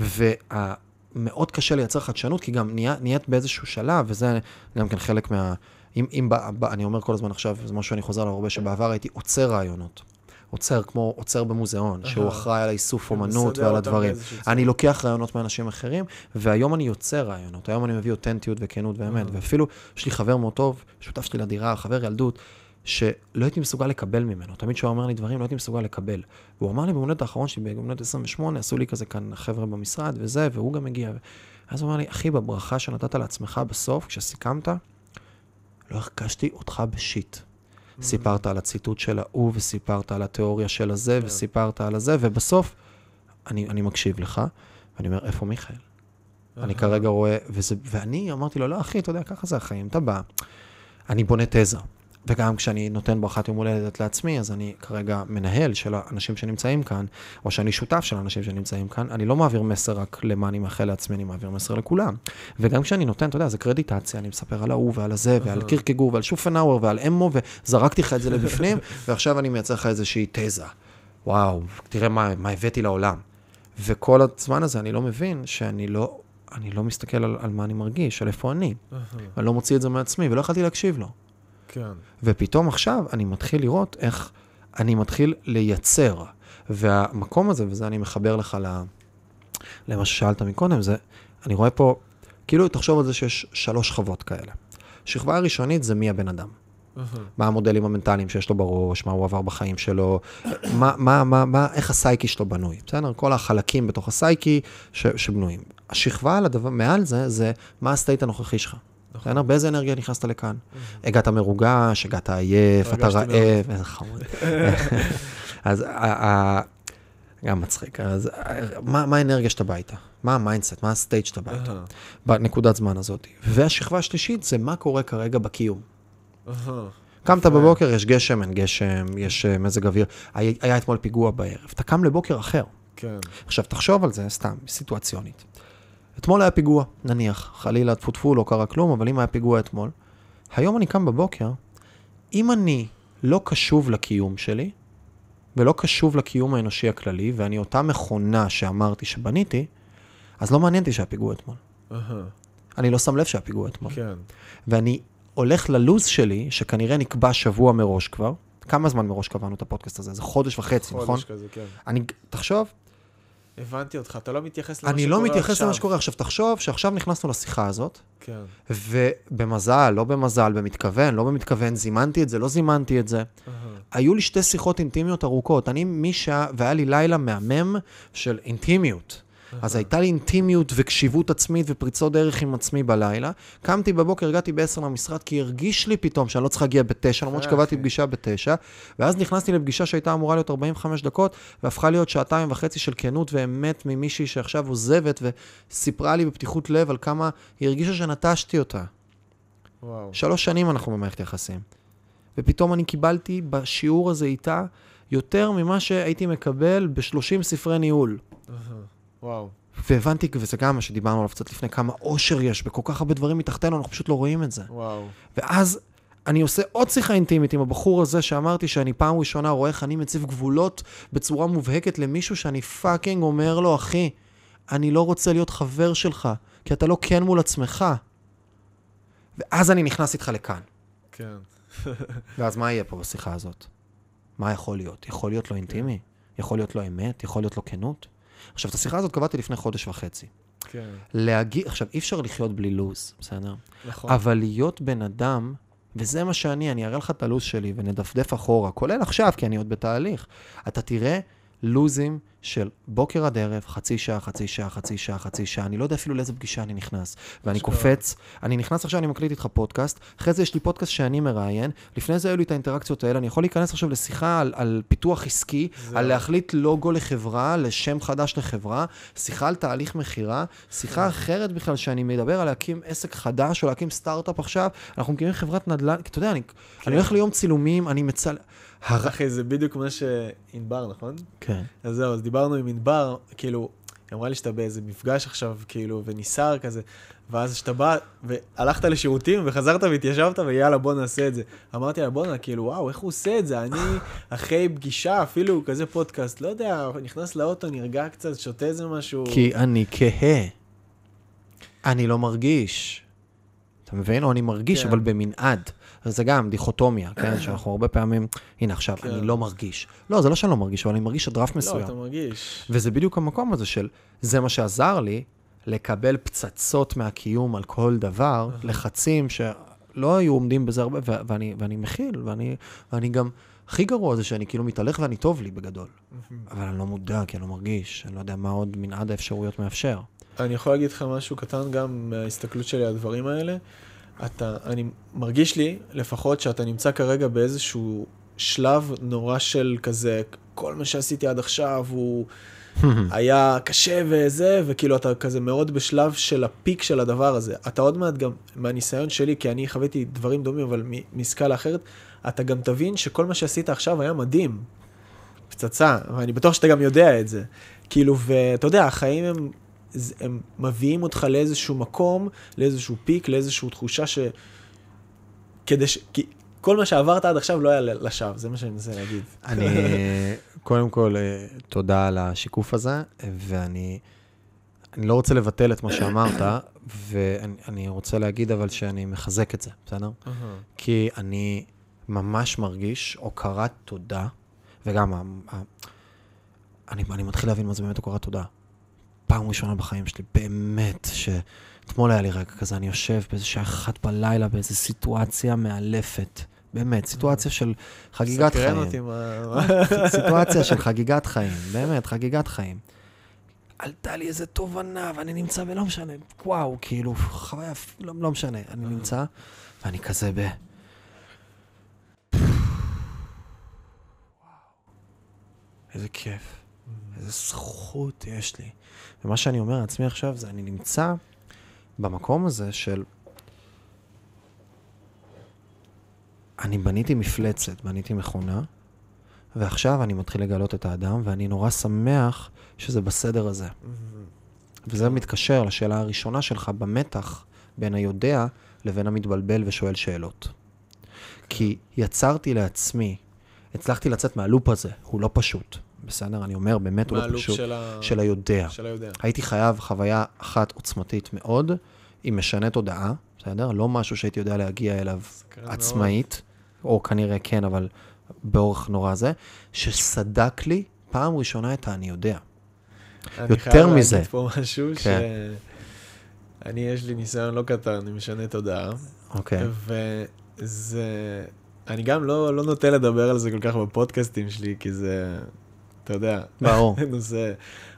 ומאוד קשה לייצר חדשנות, כי גם נהיה, נהיית באיזשהו שלב, וזה גם כן חלק מה... אם, אם ב, ב, אני אומר כל הזמן עכשיו, זה משהו שאני חוזר עליו הרבה, שבעבר הייתי עוצר רעיונות. עוצר כמו עוצר במוזיאון, שהוא. אחראי על האיסוף אומנות ועל הדברים. אני לוקח רעיונות מאנשים אחרים, והיום אני יוצר רעיונות. היום אני מביא אותנטיות וכנות ואמת. ואפילו, יש לי חבר מאוד טוב, שותף שלי לדירה, חבר ילדות, שלא הייתי מסוגל לקבל ממנו. תמיד כשהוא אומר לי דברים, לא הייתי מסוגל לקבל. והוא אמר לי במונט האחרון שלי, במונט 28, עשו לי כזה כאן חבר'ה במשרד וזה, והוא גם הגיע. אז הוא אמר לי, אחי, בברכה שנתת לעצמך בסוף, כשסיכמת, לא הרגשתי אותך בשיט. סיפרת על הציטוט של ההוא, וסיפרת על התיאוריה של הזה, כן. וסיפרת על הזה, ובסוף, אני, אני מקשיב לך, ואני אומר, איפה מיכאל? אני כרגע רואה, וזה, ואני אמרתי לו, לא, אחי, אתה יודע, ככה זה החיים, אתה בא. אני בונה תזה. וגם כשאני נותן ברכת יום הולדת לעצמי, אז אני כרגע מנהל של האנשים שנמצאים כאן, או שאני שותף של האנשים שנמצאים כאן, אני לא מעביר מסר רק למה אני מאחל לעצמי, אני מעביר מסר לכולם. וגם כשאני נותן, אתה יודע, זה קרדיטציה, אני מספר על ההוא ועל הזה, ועל. קירקגור ועל שופנאוור ועל אמו, וזרקתי לך את זה לבפנים, ועכשיו אני מייצר לך איזושהי תזה. וואו, תראה מה, מה הבאתי לעולם. וכל הזמן הזה אני לא מבין שאני לא, אני לא מסתכל על, על מה אני מרגיש, על איפה אני. אני לא מוציא את זה מעצמי, ולא יכולתי להקשיב לו. כן. ופתאום עכשיו אני מתחיל לראות איך אני מתחיל לייצר. והמקום הזה, וזה אני מחבר לך ל... למה ששאלת מקודם, זה, אני רואה פה, כאילו תחשוב על זה שיש שלוש שכבות כאלה. שכבה הראשונית זה מי הבן אדם. מה המודלים המנטליים שיש לו בראש, מה הוא עבר בחיים שלו, מה, מה, מה, מה, איך הסייקי שלו בנוי, בסדר? כל החלקים בתוך הסייקי ש, שבנויים. השכבה על הדבר, מעל זה, זה מה ה state הנוכחי שלך. נכון. בסדר? באיזה אנרגיה נכנסת לכאן? הגעת מרוגש, הגעת עייף, אתה רעב, איזה חמוד. אז ה- ה- גם מצחיק, אז אה, מה מה האנרגיה שאתה בא איתה? מה ה mindset, מה ה state שאתה בא איתו? אהה, בנקודת זמן הזאת. והשכבה השלישית זה מה קורה כרגע בקיום. קמת. בבוקר, יש גשם, אין גשם, יש אה, מזג אוויר. היה אתמול פיגוע בערב. אתה קם לבוקר אחר. כן. עכשיו, תחשוב על זה, סתם, סיטואציונית. אתמול היה פיגוע, נניח, חלילה, טפו טפו, לא קרה כלום, אבל אם היה פיגוע אתמול, היום אני קם בבוקר, אם אני לא קשוב לקיום שלי, ולא קשוב לקיום האנושי הכללי, ואני אותה מכונה שאמרתי שבניתי, אז לא מעניין אותי שהיה פיגוע אתמול. אהה, אני לא שם לב שהיה פיגוע אתמול. כן. ואני הולך ללוז שלי, שכנראה נקבע שבוע מראש כבר. כמה זמן מראש קבענו את הפודקאסט הזה? זה חודש וחצי, נכון? חודש כזה, כן. אני, תחשוב, הבנתי אותך, אתה לא מתייחס למה אני שקורה לא עכשיו. מתייחס למה שקורה עכשיו. תחשוב שעכשיו נכנסנו לשיחה הזאת, כן. ובמזל, לא במזל, במתכוון, לא במתכוון, זימנתי את זה, לא זימנתי את זה. אהה, היו לי שתי שיחות אינטימיות ארוכות. אני משעה, והיה לי לילה מהמם של אינטימיות. אז הייתה לי אינטימיות וקשיבות עצמית ופריצות דרך עם עצמי בלילה. קמתי בבוקר, הגעתי ב-10 למשרד, כי הרגיש לי פתאום שאני לא צריך להגיע ב-9, למרות יפה, שקבעתי. פגישה ב-9, ואז נכנסתי לפגישה שהייתה אמורה להיות 45 דקות, והפכה להיות שעתיים וחצי של כנות ואמת ממישהי שעכשיו עוזבת, וסיפרה לי בפתיחות לב על כמה היא הרגישה שנטשתי אותה. וואו. שלוש שנים אנחנו במערכת יחסים. ופתאום אני קיבלתי בשיעור הזה איתה יותר ממה שהייתי מקבל ב-30 ספרי ניהול. אהה, וואו. והבנתי, וזה גם מה שדיברנו עליו קצת לפני, כמה אושר יש בכל כך הרבה דברים מתחתנו, אנחנו פשוט לא רואים את זה. וואו. ואז אני עושה עוד שיחה אינטימית עם הבחור הזה שאמרתי שאני פעם ראשונה רואה איך אני מציב גבולות בצורה מובהקת למישהו שאני fucking אומר לו, אחי, אני לא רוצה להיות חבר שלך, כי אתה לא כן מול עצמך. ואז אני נכנס איתך לכאן. כן. ואז מה יהיה פה בשיחה הזאת? מה יכול להיות? יכול להיות לא אינטימי? יכול להיות לא אמת? יכול להיות לא כנות? עכשיו, את השיחה הזאת קבעתי לפני חודש וחצי. כן. להגיד, עכשיו, אי אפשר לחיות בלי לוז, בסדר? נכון. אבל להיות בן אדם, וזה מה שאני, אני אראה לך את הלוז שלי ונדפדף אחורה, כולל עכשיו, כי אני עוד בתהליך. אתה תראה לוזים של בוקר עד ערב, חצי שעה, חצי שעה, חצי שעה, חצי שעה, אני לא יודע אפילו לאיזה פגישה אני נכנס. ואני. קופץ, אני נכנס עכשיו, אני מקליט איתך פודקאסט, אחרי זה יש לי פודקאסט שאני מראיין, לפני זה היו לי את האינטראקציות האלה, אני יכול להיכנס עכשיו לשיחה על, על פיתוח עסקי, זה- על להחליט לוגו לחברה, לשם חדש לחברה, שיחה על תהליך מכירה, שיחה אחרת בכלל, שאני מדבר על להקים עסק חדש או להקים סטארט-אפ עכשיו, אנחנו מקימים חברת נדל"ן, כי אתה יודע, אני, אני הולך ליום צילומים, אני מצל... הר... אחי, זה בדיוק מה שענבר, נכון? כן. אז זהו, אז דיברנו עם ענבר, כאילו, היא אמרה לי שאתה באיזה מפגש עכשיו, כאילו, וניסר כזה, ואז כשאתה בא, והלכת לשירותים, וחזרת והתיישבת, ויאללה, בוא נעשה את זה. אמרתי לה, בואנה, כאילו, וואו, איך הוא עושה את זה? אני, אחרי פגישה, אפילו כזה פודקאסט, לא יודע, נכנס לאוטו, נרגע קצת, שותה איזה משהו. כי אני כהה. אני לא מרגיש. אתה מבין? או אני מרגיש, כן. אבל במנעד. אז זה גם דיכוטומיה, כן? שאנחנו הרבה פעמים, הנה עכשיו, כן. אני לא מרגיש. לא, זה לא שאני לא מרגיש, אבל אני מרגיש אדרף לא, מסוים. אתה מרגיש. וזה בדיוק המקום הזה של, זה מה שעזר לי לקבל פצצות מהקיום על כל דבר, לחצים שלא היו עומדים בזה הרבה, ו- ואני, ואני מכיל, ואני, ואני גם, הכי גרוע זה שאני כאילו מתהלך ואני טוב לי בגדול. אבל אני לא מודע, כי אני לא מרגיש, אני לא יודע מה עוד מנעד האפשרויות מאפשר. אני יכול להגיד לך משהו קטן גם מההסתכלות שלי על הדברים האלה. אתה, אני מרגיש לי לפחות שאתה נמצא כרגע באיזשהו שלב נורא של כזה, כל מה שעשיתי עד עכשיו הוא היה קשה וזה, וכאילו אתה כזה מאוד בשלב של הפיק של הדבר הזה. אתה עוד מעט גם, מהניסיון שלי, כי אני חוויתי דברים דומים, אבל מסקאלה אחרת, אתה גם תבין שכל מה שעשית עכשיו היה מדהים. פצצה, ואני בטוח שאתה גם יודע את זה. כאילו, ואתה יודע, החיים הם, הם מביאים אותך לאיזשהו מקום, לאיזשהו פיק, לאיזושהי תחושה ש... כדי ש... כי כל מה שעברת עד עכשיו לא היה לשווא, זה מה שאני מנסה להגיד. אני, קודם כל, אה, תודה על השיקוף הזה, ואני אני לא רוצה לבטל את מה שאמרת, ואני אני רוצה להגיד אבל שאני מחזק את זה, בסדר? כי אני ממש מרגיש הוקרת תודה, וגם ה- ה- אני, אני מתחיל להבין מה זה באמת הוקרת תודה. פעם ראשונה בחיים שלי, באמת, שאתמול היה לי רגע כזה, אני יושב באיזה שעה אחת בלילה, באיזו סיטואציה מאלפת. באמת, סיטואציה של חגיגת חיים. סקרן אותי מה... סיטואציה של חגיגת חיים, באמת, חגיגת חיים. עלתה לי איזה תובנה, ואני נמצא ולא משנה, וואו, כאילו, חוויה, לא, לא משנה, אני נמצא, ואני כזה ב... איזה כיף, איזה זכות יש לי. ומה שאני אומר לעצמי עכשיו זה, אני נמצא במקום הזה של... אני בניתי מפלצת, בניתי מכונה, ועכשיו אני מתחיל לגלות את האדם, ואני נורא שמח שזה בסדר הזה. וזה מתקשר לשאלה הראשונה שלך במתח בין היודע לבין המתבלבל ושואל שאלות. כי יצרתי לעצמי, הצלחתי לצאת מהלופ הזה, הוא לא פשוט. בסדר? אני אומר, באמת הוא לא פשוט. של ה... של היודע. של היודע. הייתי חייב חוויה אחת עוצמתית מאוד, עם משנה תודעה, בסדר? לא משהו שהייתי יודע להגיע אליו סקרן מאוד. עצמאית, או כנראה כן, אבל באורך נורא זה, שסדק לי פעם ראשונה את ה"אני יודע". אני יותר חייב מזה. להגיד פה משהו ש... כן. אני, יש לי ניסיון לא קטן, אני משנה תודעה, אוקיי. וזה... אני גם לא, לא נוטה לדבר על זה כל כך בפודקאסטים שלי, כי זה, אתה יודע, ברור. נושא,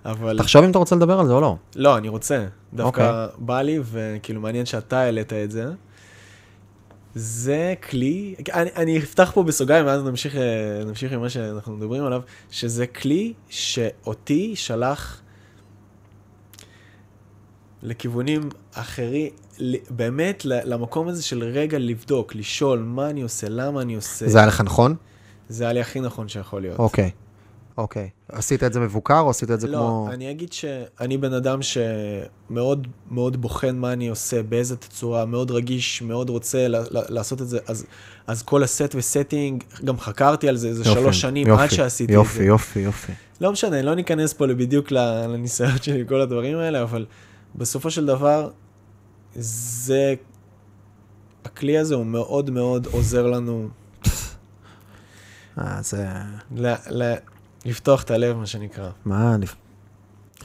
אבל... תחשוב אם אתה רוצה לדבר על זה או לא. לא, אני רוצה. דווקא אוקיי. בא לי, וכאילו מעניין שאתה העלית את זה. זה כלי, אני, אני אפתח פה בסוגריים, ואז נמשיך, אה, נמשיך עם מה שאנחנו מדברים עליו, שזה כלי שאותי שלח לכיוונים אחרים, באמת למקום הזה של רגע לבדוק, לשאול מה אני עושה, למה אני עושה. זה היה לך נכון? זה היה לי הכי נכון שיכול להיות. אוקיי. אוקיי. עשית את זה מבוקר או עשית את זה לא, כמו... אני אגיד שאני בן אדם שמאוד מאוד בוחן מה אני עושה, באיזה תצורה, מאוד רגיש, מאוד רוצה לעשות את זה, אז, אז כל הסט וסטינג, גם חקרתי על זה איזה יופי, שלוש שנים יופי, עד שעשיתי יופי, את זה. יופי, יופי. לא משנה, לא ניכנס פה בדיוק לניסיון שלי, כל הדברים האלה, אבל בסופו של דבר, זה, הכלי הזה הוא מאוד מאוד עוזר לנו אה, זה... ל- ל- לפתוח את הלב, מה שנקרא. מה.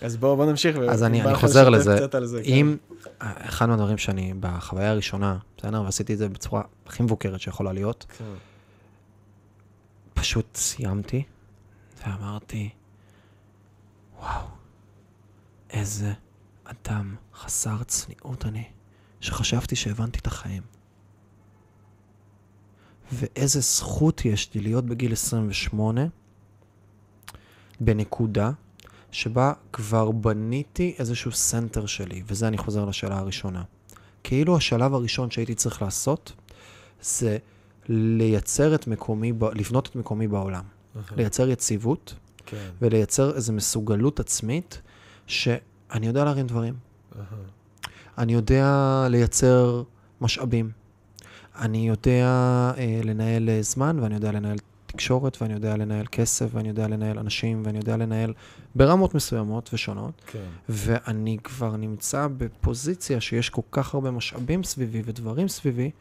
אז בואו בוא נמשיך. אז אני, אני חוזר לזה. זה, כן. אם, אחד מהדברים שאני, בחוויה הראשונה, בסדר, ועשיתי את זה בצורה הכי מבוקרת שיכולה להיות, כן. פשוט סיימתי, ואמרתי, וואו, איזה אדם חסר צניעות אני, שחשבתי שהבנתי את החיים. ואיזה זכות יש לי להיות בגיל 28, בנקודה שבה כבר בניתי איזשהו center שלי, וזה אני חוזר לשאלה הראשונה. כאילו השלב הראשון שהייתי צריך לעשות, זה לייצר את מקומי, ב- לבנות את מקומי בעולם. לייצר יציבות כן. ולייצר איזו מסוגלות עצמית שאני יודע להרים דברים. אני יודע לייצר משאבים. אני יודע אה, לנהל אה, זמן, ואני יודע לנהל תקשורת, ואני יודע לנהל כסף, ואני יודע לנהל אנשים, ואני יודע לנהל ברמות מסוימות ושונות. כן. ואני כבר נמצא בפוזיציה שיש כל כך הרבה משאבים סביבי ודברים סביבי,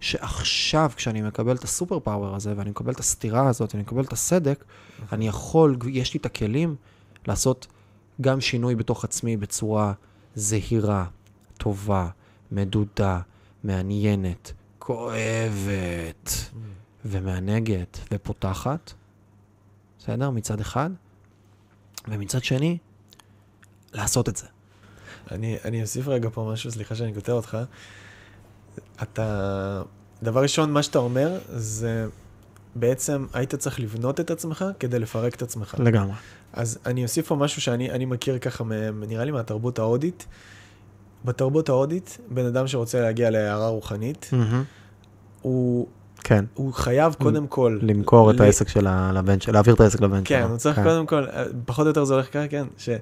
שעכשיו, כשאני מקבל את הסופר פאוור הזה, ואני מקבל את הסתירה הזאת, ואני מקבל את הסדק, אני יכול, יש לי את הכלים לעשות גם שינוי בתוך עצמי בצורה זהירה, טובה, מדודה, מעניינת, כואבת ומענגת ופותחת, בסדר? מצד אחד. ומצד שני, לעשות את זה. אני, אני אוסיף רגע פה משהו, סליחה שאני קוטע אותך. אתה, דבר ראשון, מה שאתה אומר, זה בעצם היית צריך לבנות את עצמך כדי לפרק את עצמך. לגמרי. אז אני אוסיף פה משהו שאני אני מכיר ככה, נראה לי מהתרבות ההודית. בתרבות ההודית, בן אדם שרוצה להגיע להערה רוחנית, הוא, כן. הוא חייב קודם כל... למכור את העסק של לבן שלו, להעביר את העסק לבן שלו. כן, הוא צריך קודם כל, אה, פחות או יותר זה הולך ככה, כן, שהוא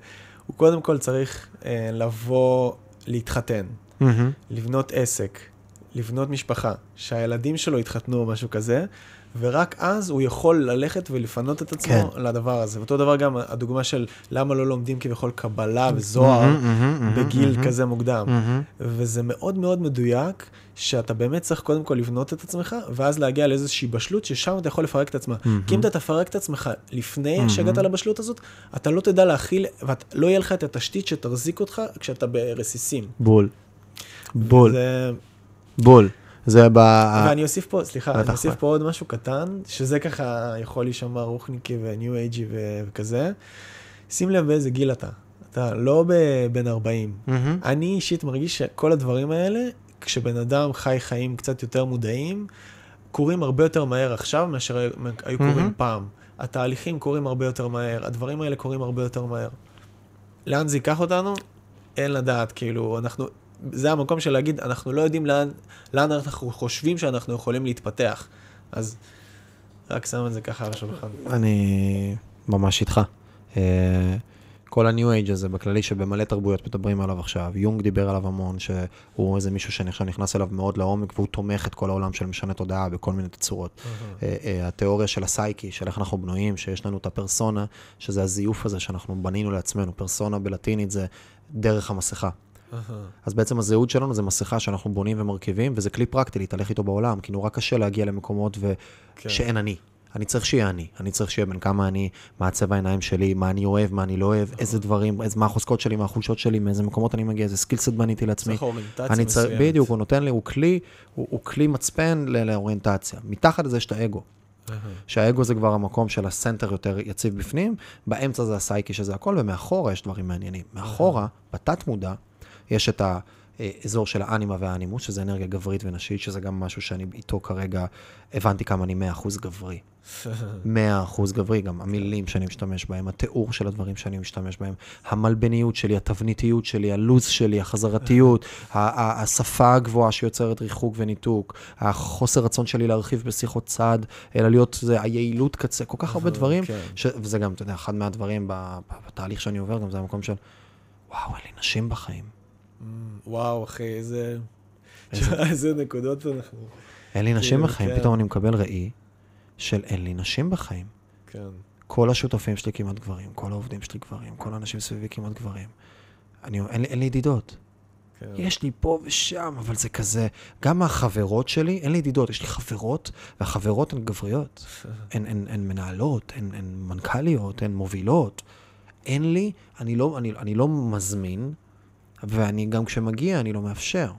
קודם כל צריך אה, לבוא להתחתן, מהמם. לבנות עסק, לבנות משפחה, שהילדים שלו יתחתנו או משהו כזה, ורק אז הוא יכול ללכת ולפנות את עצמו כן. לדבר הזה. ואותו דבר גם הדוגמה של למה לא לומדים כביכול קבלה וזוהר מהמם, מהמם, מהמם, בגיל כזה מוקדם. וזה מאוד מאוד מדויק, שאתה באמת צריך קודם כל לבנות את עצמך, ואז להגיע לאיזושהי בשלות, ששם אתה יכול לפרק את עצמך. כי אם אתה תפרק את עצמך לפני שהגעת לבשלות הזאת, אתה לא תדע להכיל, ולא יהיה לך את התשתית שתחזיק אותך כשאתה ברסיסים. בול. בול. זה... בול. זה ב... ואני אוסיף פה, סליחה, אני אוסיף. פה עוד משהו קטן, שזה ככה יכול להישמע רוחניקי וניו אייג'י וכזה. שים לב באיזה גיל אתה. אתה לא בן 40. מהמם. אני אישית מרגיש שכל הדברים האלה, כשבן אדם חי חיים קצת יותר מודעים, קורים הרבה יותר מהר עכשיו מאשר היו- קורים. פעם. התהליכים קורים הרבה יותר מהר, הדברים האלה קורים הרבה יותר מהר. לאן זה ייקח אותנו? אין לדעת, כאילו, אנחנו, זה המקום של להגיד, אנחנו לא יודעים לאן, לאן אנחנו חושבים שאנחנו יכולים להתפתח. אז רק שם את זה ככה על השולחן. אני ממש איתך. אה, כל ה-new age הזה בכללי שבמלא תרבויות מדברים עליו עכשיו, יונג דיבר עליו המון, שהוא איזה מישהו שאני עכשיו נכנס אליו מאוד לעומק והוא תומך את כל העולם של משנה תודעה בכל מיני תצורות. אה, אה, התיאוריה של הסייקי, של איך אנחנו בנויים, שיש לנו את הפרסונה, שזה הזיוף הזה שאנחנו בנינו לעצמנו, פרסונה בלטינית זה דרך המסכה. אז בעצם הזהות שלנו זה מסכה שאנחנו בונים ומרכיבים, וזה כלי פרקטי להתהלך איתו בעולם, כי נורא קשה להגיע למקומות ו... כן. שאין אני. אני צריך שיהיה אני. אני צריך שיהיה בין כמה אני, מה הצבע העיניים שלי, מה אני אוהב, מה אני לא אוהב, איזה דברים, איזה, מה החוזקות שלי, מה החולשות שלי, מאיזה מקומות אני מגיע, איזה skill set בניתי לעצמי. צריך אוריינטציה מסוימת. בדיוק, הוא נותן לי, הוא כלי, הוא, הוא כלי מצפן לאוריינטציה. מתחת לזה יש את האגו. שהאגו זה כבר המקום של הסנטר יותר יציב בפנים, באמצע זה הסייקי שזה הכל, ומאחורה יש דברים מעניינים. מאחורה, בתת מודע, יש את האזור של האנימה והאנימוס, שזה אנרגיה גברית ונשית, שזה גם משהו שאני איתו כרגע, הבנתי כמה אני 100% גברי. 100% גברי, גם המילים שאני משתמש בהם, התיאור של הדברים שאני משתמש בהם, המלבניות שלי, התבניתיות שלי, הלו"ז שלי, החזרתיות, השפה הגבוהה שיוצרת ריחוק וניתוק, החוסר רצון שלי להרחיב בשיחות צד, אלא להיות, זה היעילות קצה, כל כך הרבה דברים, כן. ש... וזה גם, אתה יודע, אחד מהדברים בתהליך שאני עובר, גם זה המקום של, וואו, אין לי נשים בחיים. וואו, אחי, איזה... איזה- נקודות אנחנו... אין לי נשים כאילו, בחיים, כן. פתאום אני מקבל ראי של אין לי נשים בחיים. כן. כל השותפים שלי כמעט גברים, כל העובדים שלי גברים, כל האנשים סביבי כמעט גברים. אני, אין, אין לי ידידות. כן. יש לי פה ושם, אבל זה כזה, גם מהחברות שלי, אין לי ידידות, יש לי חברות, והחברות הן גבריות. הן, הן, הן מנהלות, הן, הן מנכ"ליות, הן מובילות. אין לי, אני לא, אני, אני לא מזמין, ואני גם כשמגיע, אני לא מאפשר.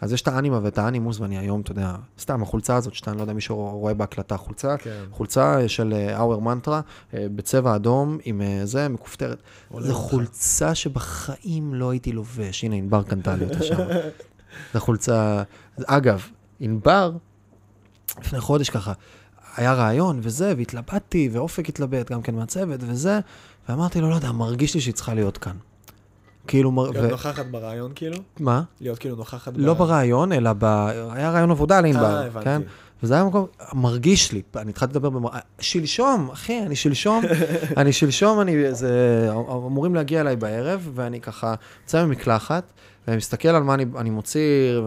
אז יש את האנימה ואת האנימוס, ואני היום, אתה יודע, סתם, החולצה הזאת, שאתה, אני לא יודע, מישהו רואה בהקלטה חולצה, כן. חולצה של האוור מנטרה, בצבע אדום, עם אה, זה, מכופתרת. זו. חולצה שבחיים לא הייתי לובש. הנה, ענבר קנתה לי אותה שם. זו חולצה... אגב, ענבר, לפני חודש ככה, היה רעיון וזה, והתלבטתי, ואופק התלבט גם כן מהצוות וזה, ואמרתי לו, לא יודע, מרגיש לי שהיא צריכה להיות כאן. כאילו. להיות. נוכחת ברעיון, כאילו? מה? להיות כאילו נוכחת לא ברעיון, אלא ב... היה רעיון עבודה לענבר, אה, הבנתי. כן? וזה היה מקום, מרגיש לי, אני התחלתי לדבר במר... שלשום, אחי, אני שלשום, אני שלשום, אני, זה, אמורים להגיע אליי בערב, ואני ככה יוצא ממקלחת, ואני מסתכל על מה אני, אני מוציא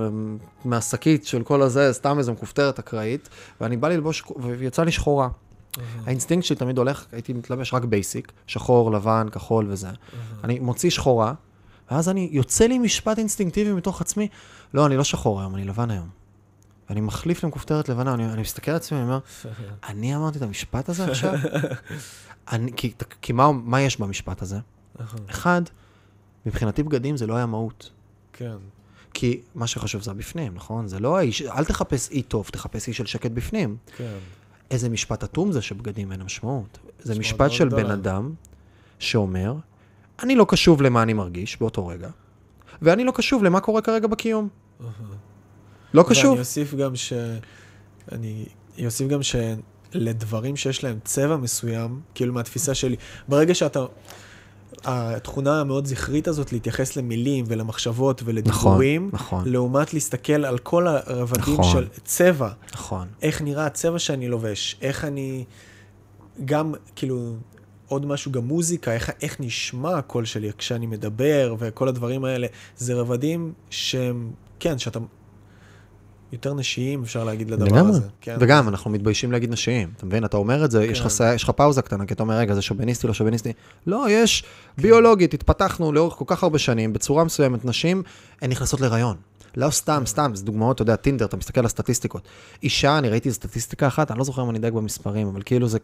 מהשקית של כל הזה, סתם איזה מכופתרת אקראית, ואני בא ללבוש, ויצא לי שחורה. האינסטינקט שלי תמיד הולך, הייתי מתלבש רק basic, שחור, לבן, כחול וזה. אני מוציא שחורה, ואז אני, יוצא לי משפט אינסטינקטיבי מתוך עצמי, לא, אני לא שחור היום, אני לבן היום. ואני מחליף למכופתרת לבנה, אני, אני מסתכל על עצמי, אני אומר, אני אמרתי את המשפט הזה עכשיו? אני, כי, כי מה, מה יש במשפט הזה? אחד, מבחינתי בגדים זה לא היה מהות. כן. כי מה שחשוב זה הבפנים, נכון? זה לא האיש, אל תחפש אי טוב, תחפש אי של שקט בפנים. כן. איזה משפט אטום זה שבגדים אין משמעות. זה משפט של. בן אדם שאומר, אני לא קשוב למה אני מרגיש באותו רגע, ואני לא קשוב למה קורה כרגע בקיום. לא קשוב. ואני אוסיף גם ש... אני אוסיף גם שלדברים שיש להם צבע מסוים, כאילו מהתפיסה שלי, ברגע שאתה... התכונה המאוד זכרית הזאת להתייחס למילים ולמחשבות ולדיבורים, נכון, לעומת להסתכל על כל הרבדים נכון. של צבע, נכון. איך נראה הצבע שאני לובש, איך אני, גם כאילו, עוד משהו, גם מוזיקה, איך, איך נשמע הקול שלי כשאני מדבר וכל הדברים האלה, זה רבדים שהם, כן, שאתה יותר נשיים, אפשר להגיד לדבר לגמרי. הזה. כן. וגם, אנחנו מתביישים להגיד נשיים, אתה מבין? אתה אומר את זה, יש לך כן. יש לך פאוזה קטנה, כי אתה אומר, רגע, זה שוביניסטי, לא שוביניסטי. לא, יש, ביולוגית, התפתחנו לאורך כל כך הרבה שנים, בצורה מסוימת, נשים, הן נכנסות להיריון. לא סתם, סתם, זה דוגמאות, אתה יודע, טינדר, אתה מסתכל על הסטטיסטיקות. אישה, אני ראיתי סטטיסטיקה אחת, אני לא זוכר אם אני דייק במספרים, אבל כאילו זה,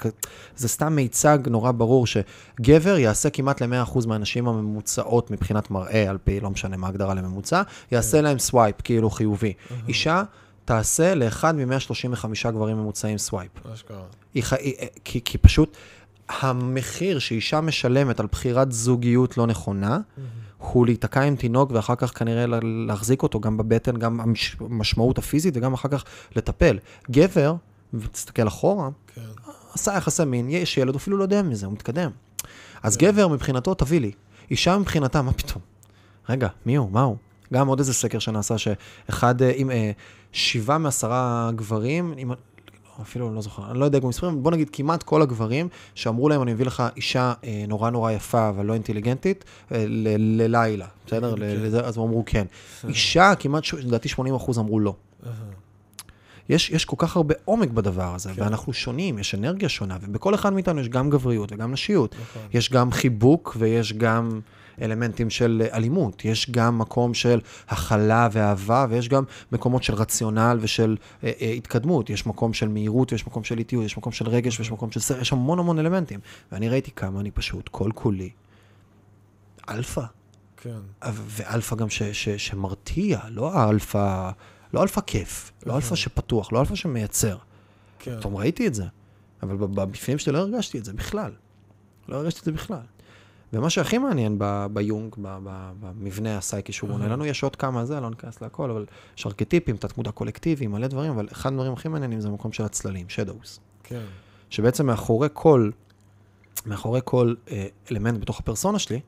זה סתם מיצג נורא ברור, שגבר יעשה כמעט ל-100% מהנשים הממוצעות מבחינת מראה, על פי, לא משנה מה ההגדרה לממוצע, יעשה להם swipe, כאילו חיובי. אישה תעשה לאחד מ-135 גברים ממוצעים swipe. מה ח- היא, כי, כי פשוט המחיר שאישה משלמת על בחירת זוגיות לא נכונה, הוא להיתקע עם תינוק ואחר כך כנראה לה- להחזיק אותו גם בבטן, גם המש- המשמעות הפיזית וגם אחר כך לטפל. גבר, ותסתכל אחורה, כן. עשה יחסי מין, יש ילד, אפילו לא יודע מזה, הוא מתקדם. אז גבר מבחינתו, תביא לי. אישה מבחינתה, מה פתאום? רגע, מי הוא? מה הוא? גם עוד איזה סקר שנעשה, שאחד, אה, עם אה, שבעה מעשרה גברים, עם, אפילו לא זוכר, אני לא יודע במספרים, בוא נגיד כמעט כל הגברים שאמרו להם, אני מביא לך אישה אה, נורא נורא יפה, אבל לא אינטליגנטית, אה, ללילה, בסדר? לזה, אז הם אמרו כן. אישה, כמעט, לדעתי 80 אחוז אמרו לא. אהה. יש, יש כל כך הרבה עומק בדבר הזה, כן. כן. ואנחנו שונים, יש אנרגיה שונה, ובכל אחד מאיתנו יש גם גבריות וגם נשיות. נכון. יש גם חיבוק ויש גם אלמנטים של אה, אלימות, יש גם מקום של הכלה ואהבה, ויש גם מקומות של רציונל ושל אה, אה, התקדמות, יש מקום של מהירות ויש מקום של איטיות, יש מקום של רגש ויש מקום של סרט, יש המון המון אלמנטים. ואני ראיתי כמה אני פשוט, כל כולי, אלפא. כן. ואלפא גם ש, ש, שמרתיע, לא האלפא, לא אלפא כיף, לא אלפא שפתוח, לא אלפא שמייצר. כן. פתאום ראיתי את זה, אבל בפנים שלי לא הרגשתי את זה בכלל. לא הרגשתי את זה בכלל. ומה שהכי מעניין ב- ביונג, ב- ב- במבנה הסייקי שהוא בונה לנו, יש עוד כמה זה, לא ניכנס להכל, אבל יש ארכיטיפים, תת-מודע קולקטיבי, מלא דברים, אבל אחד הדברים הכי מעניינים זה המקום של הצללים, shadows. כן. שבעצם מאחורי כל, מאחורי כל אה, אלמנט בתוך הפרסונה שלי,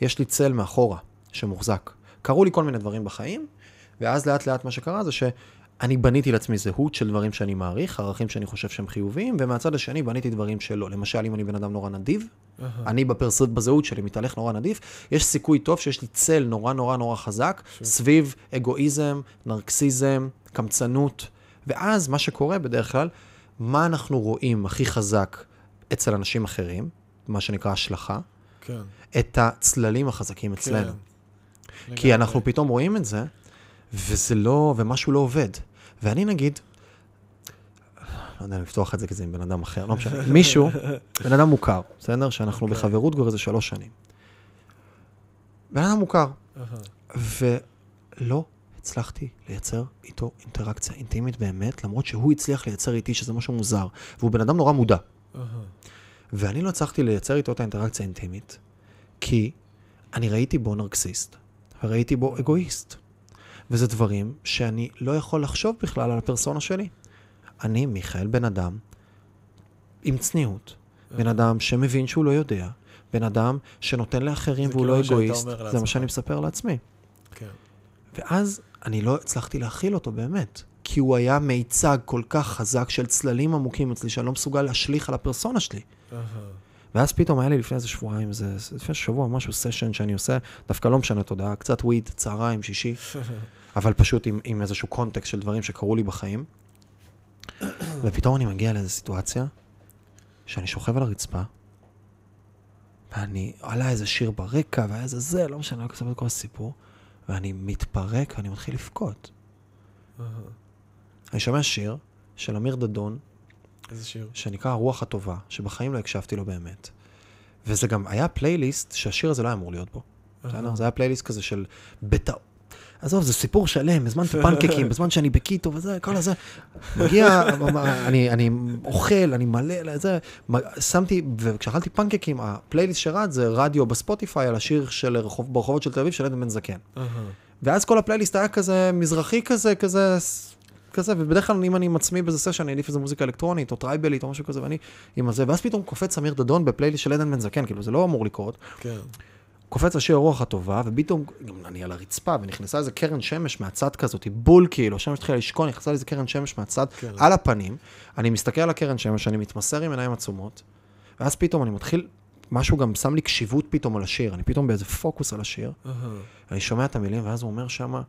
יש לי צל מאחורה שמוחזק. קרו לי כל מיני דברים בחיים, ואז לאט לאט מה שקרה זה שאני בניתי לעצמי זהות של דברים שאני מעריך, ערכים שאני חושב שהם חיוביים, ומהצד השני בניתי דברים שלא. למשל, אם אני בן אדם נורא נדיב, אהה. אני בפרס... בזהות שלי מתהלך נורא נדיב, יש סיכוי טוב שיש לי צל נורא נורא נורא חזק, סביב אגואיזם, נרקסיזם, קמצנות, ואז מה שקורה בדרך כלל, מה אנחנו רואים הכי חזק אצל אנשים אחרים, מה שנקרא השלכה, כן. את הצללים החזקים אצלנו. כן. כי לגמרי. אנחנו פתאום רואים את זה, וזה לא, ומשהו לא עובד. ואני נגיד, לא יודע לפתוח את זה כי זה עם בן אדם אחר, לא משנה, מישהו, בן אדם מוכר, בסדר? שאנחנו אוקיי. בחברות כבר איזה שלוש שנים. בן אדם מוכר, אהה. ולא הצלחתי לייצר איתו אינטראקציה אינטימית באמת, למרות שהוא הצליח לייצר איתי, שזה משהו מוזר, והוא בן אדם נורא מודע. אהה. ואני לא הצלחתי לייצר איתו את האינטראקציה האינטימית, כי אני ראיתי בו נרקסיסט, וראיתי בו אגואיסט. וזה דברים שאני לא יכול לחשוב בכלל על הפרסונה שלי. אני, מיכאל, בן אדם עם צניעות, בן אדם שמבין שהוא לא יודע, בן אדם שנותן לאחרים והוא כאילו לא אגואיסט, זה. מה שאני מספר לעצמי. כן. ואז אני לא הצלחתי להכיל אותו באמת, כי הוא היה מיצג כל כך חזק של צללים עמוקים אצלי, שאני לא מסוגל להשליך על הפרסונה שלי. אהה. ואז פתאום היה לי לפני איזה שבועיים, זה, לפני שבוע משהו סשן שאני עושה, דווקא לא משנה תודעה, קצת וויד, צהריים, שישי, אבל פשוט עם, עם איזשהו קונטקסט של דברים שקרו לי בחיים. ופתאום אני מגיע לאיזו סיטואציה, שאני שוכב על הרצפה, ואני, עלה איזה שיר ברקע, והיה איזה זה, לא משנה, לא כתוב את כל הסיפור, ואני מתפרק ואני מתחיל לבכות. אני שומע שיר של אמיר דדון, איזה שיר. שנקרא הרוח הטובה, שבחיים לא הקשבתי לו באמת. וזה גם היה פלייליסט שהשיר הזה לא היה אמור להיות בו. בסדר? זה היה פלייליסט כזה של בטעות. עזוב, זה סיפור שלם, הזמנתי פנקקים, בזמן שאני בקיטו וזה, כל הזה. מגיע, אני, אני אוכל, אני מלא, זה, שמתי, וכשאכלתי פנקקים, הפלייליסט שרד זה רדיו בספוטיפיי על השיר של רחוב, ברחובות של תל אביב של עדן בן זקן. ואז כל הפלייליסט היה כזה מזרחי כזה, כזה, כזה, ובדרך כלל אם אני עם עצמי באיזה session, אני אעדיף איזה מוזיקה אלקטרונית או טרייבלית או משהו כזה, ואני עם הזה, ואז פתאום קופץ אמיר דדון בפלייליסט של עדן בן זקן, כאילו זה לא אמור לקרות. כן. קופץ השיר הרוח הטובה, ופתאום, גם אני על הרצפה, ונכנסה איזה קרן שמש מהצד כזאת, בול כאילו, השמש התחילה לשקוע, נכנסה לי איזה קרן שמש מהצד, כן. על הפנים, אני מסתכל על הקרן שמש, אני מתמסר עם עיניים עצומות, ואז פתאום אני מתחיל, משהו גם שם לי קשיבות פתאום על השיר, אני פתאום באיזה פוקוס על השיר, אהה. אני שומע את המילים, ואז הוא אומר שמה,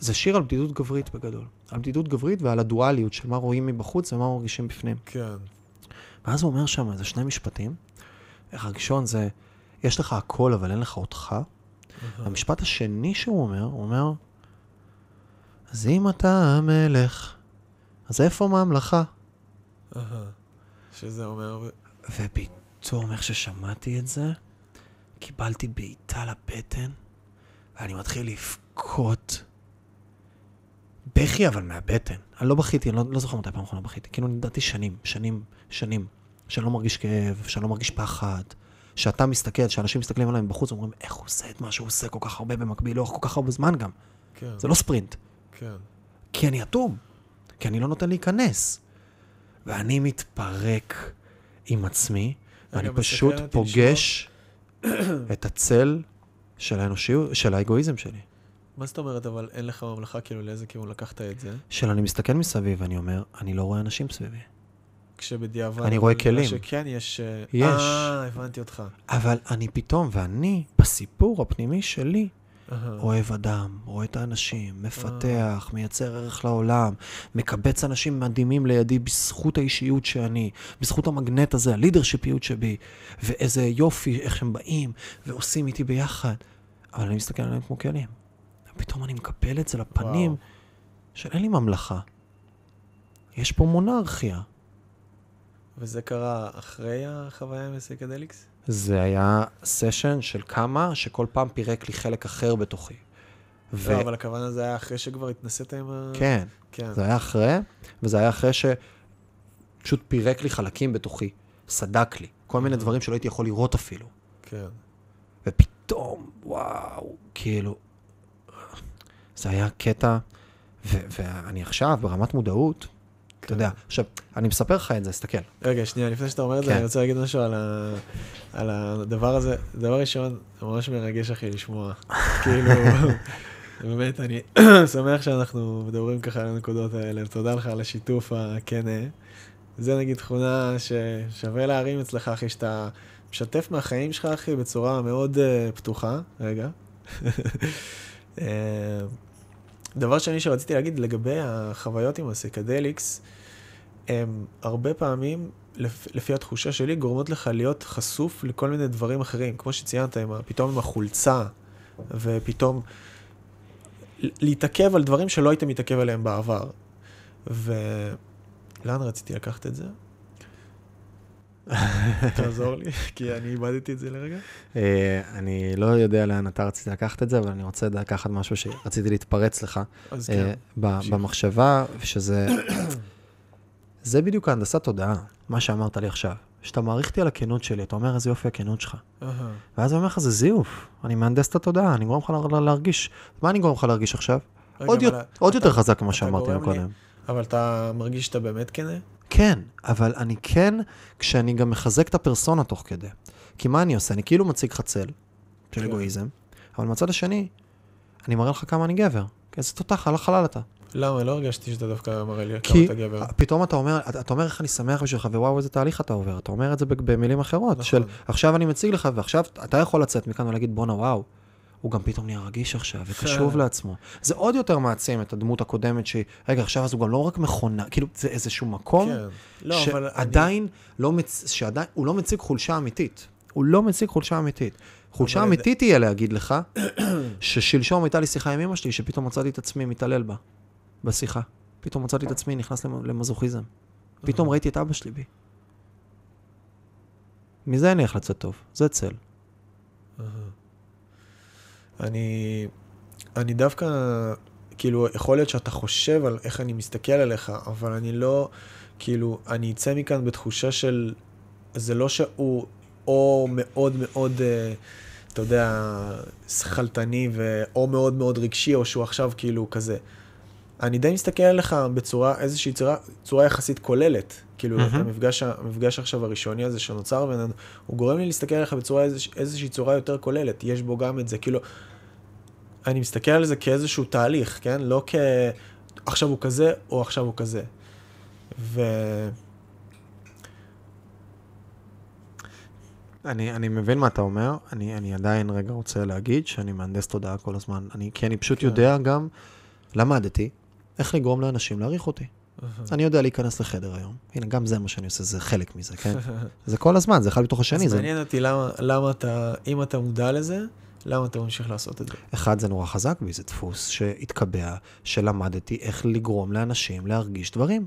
זה שיר על בדידות גברית בגדול. על בדידות גברית ועל הדואליות של מה רואים מבחוץ ומה מרגישים בפנים. כן. ואז הוא אומר שם איזה שני משפטים. הראשון זה, יש לך הכל אבל אין לך אותך. המשפט השני שהוא אומר, הוא אומר, אז אם אתה המלך, אז איפה ממלכה? שזה אומר... ופתאום, איך ששמעתי את זה, קיבלתי בעיטה לבטן, ואני מתחיל לבכות. בכי אבל מהבטן. אני לא בכיתי, אני לא, לא זוכר מתי פעם אחרונה בכיתי. כאילו, לדעתי שנים, שנים, שנים. שאני לא מרגיש כאב, שאני לא מרגיש פחד, שאתה מסתכל, שאנשים מסתכלים עליי מבחוץ, אומרים, איך הוא עושה את מה שהוא עושה כל כך הרבה במקביל, לאורך כל כך הרבה זמן גם. כן, זה לא ספרינט. כן. כי אני אטום, כי אני לא נותן להיכנס. ואני מתפרק עם עצמי, ואני פשוט פוגש את הצל של האנושיות, של האגואיזם שלי. מה זאת אומרת, אבל אין לך ממלכה, כאילו, לאיזה כיוון לקחת את זה? של אני מסתכל מסביב ואני אומר, אני לא רואה אנשים סביבי. כשבדיעבד... אני רואה כלים. שכן, יש... אה, יש. אה, הבנתי אותך. אבל אני פתאום, ואני, בסיפור הפנימי שלי, אהה. אוהב אדם, רואה את האנשים, מפתח, מייצר ערך לעולם, מקבץ אנשים מדהימים לידי בזכות האישיות שאני, בזכות המגנט הזה, ה leadershipיות שבי, ואיזה יופי, איך הם באים, ועושים איתי ביחד. אבל אני מסתכל עליהם כמו כלים. ופתאום אני מקבל את זה לפנים, וואו. של אין לי ממלכה. יש פה מונרכיה. וזה קרה אחרי החוויה עם ה psychedelics? זה היה session של כמה, שכל פעם פירק לי חלק אחר בתוכי. ו- לא, אבל הכוונה זה היה אחרי שכבר התנסית עם ה... כן, כן. זה היה אחרי, וזה היה אחרי שפשוט פירק לי חלקים בתוכי, סדק לי, כל מיני דברים שלא הייתי יכול לראות אפילו. כן. ופתאום, וואו, כאילו, זה היה קטע, ו- ואני עכשיו ברמת מודעות, אתה יודע, עכשיו, אני מספר לך את זה, תסתכל. רגע, שנייה, לפני שאתה אומר את זה, כן. אני רוצה להגיד משהו על, ה... על הדבר הזה. דבר ראשון, זה ממש מרגש אחי לשמוע. כאילו, באמת, אני שמח שאנחנו מדברים ככה על הנקודות האלה. תודה לך על השיתוף הכנה. זה נגיד תכונה ששווה להרים אצלך, אחי, שאתה משתף מהחיים שלך, אחי, בצורה מאוד uh, פתוחה. רגע. דבר שני שרציתי להגיד לגבי החוויות עם הסיקדליקס, הם הרבה פעמים, לפ, לפי התחושה שלי, גורמות לך להיות חשוף לכל מיני דברים אחרים. כמו שציינת, עם, פתאום עם החולצה, ופתאום להתעכב על דברים שלא היית מתעכב עליהם בעבר. ולאן רציתי לקחת את זה? תעזור לי, כי אני איבדתי את זה לרגע. אה, אני לא יודע לאן אתה רצית לקחת את זה, אבל אני רוצה לקחת משהו שרציתי להתפרץ לך. אז אה, כן. במחשבה, שזה... זה בדיוק ההנדסת תודעה, מה שאמרת לי עכשיו. שאתה מעריך אותי על הכנות שלי, אתה אומר איזה יופי הכנות שלך. ואז אני אומר לך, זה זיוף, אני מהנדס את התודעה, אני גורם לך לה- להרגיש. מה אני גורם לך להרגיש עכשיו? עוד יותר- אתה- חזק ממה שאמרתי מקודם. אבל אתה מרגיש שאתה באמת כנה? כן, אבל אני כן, כשאני גם מחזק את הפרסונה תוך כדי. כי מה אני עושה? אני כאילו מציג לך צל של כן. אגואיזם, אבל מצד השני, אני מראה לך כמה אני גבר. כי איזה תותח על החלל אתה. למה? לא הרגשתי שאתה דווקא מראה לי כמה כי אתה גבר. פתאום אתה אומר, אתה אתה אומר איך אני שמח בשבילך, ווואו, איזה תהליך אתה עובר. אתה אומר את זה במילים אחרות, נכון. של עכשיו אני מציג לך, ועכשיו אתה יכול לצאת מכאן ולהגיד, בואנה, וואו. הוא גם פתאום נהיה רגיש עכשיו, וקשוב לעצמו. זה עוד יותר מעצים את הדמות הקודמת שהיא, רגע, עכשיו אז הוא גם לא רק מכונה, כאילו, זה איזשהו מקום כן. לא, אבל אני- שעדיין לא, מצ... שעדיין, הוא לא מציג חולשה אמיתית. הוא לא מציג חולשה אמיתית. חולשה אמיתית תהיה להגיד לך, ששלשום הייתה לי שיחה עם אמא שלי, שפתאום מצאתי את עצמי מתעלל בה, בשיחה. פתאום מצאתי את עצמי נכנס למ- למזוכיזם. פתאום ראיתי את אבא שלי בי. מזה אני איך לצאת טוב, זה צל. אני, אני דווקא, כאילו, יכול להיות שאתה חושב על איך אני מסתכל עליך, אבל אני לא, כאילו, אני אצא מכאן בתחושה של, זה לא שהוא או מאוד מאוד, אה, אתה יודע, שכלתני, או מאוד מאוד רגשי, או שהוא עכשיו כאילו כזה. אני די מסתכל עליך בצורה, איזושהי צורה, צורה יחסית כוללת. כאילו, מהמם. המפגש, המפגש עכשיו הראשוני הזה שנוצר בינינו, הוא גורם לי להסתכל עליך בצורה, איזוש, איזושהי צורה יותר כוללת. יש בו גם את זה, כאילו, אני מסתכל על זה כאיזשהו תהליך, כן? לא כ... עכשיו הוא כזה, או עכשיו הוא כזה. ו... אני, אני מבין מה אתה אומר, אני, אני עדיין רגע רוצה להגיד שאני מהנדס תודעה כל הזמן. אני, כי אני פשוט כן. יודע גם, למדתי, איך לגרום לאנשים להעריך אותי. אני יודע להיכנס לחדר היום. הנה, גם זה מה שאני עושה, זה חלק מזה, כן? זה כל הזמן, זה אחד בתוך השני. אז זה... מעניין אותי למה, למה אתה, אם אתה מודע לזה, למה אתה ממשיך לעשות את זה? אחד, זה נורא חזק בי, זה דפוס שהתקבע, שלמדתי איך לגרום לאנשים להרגיש דברים.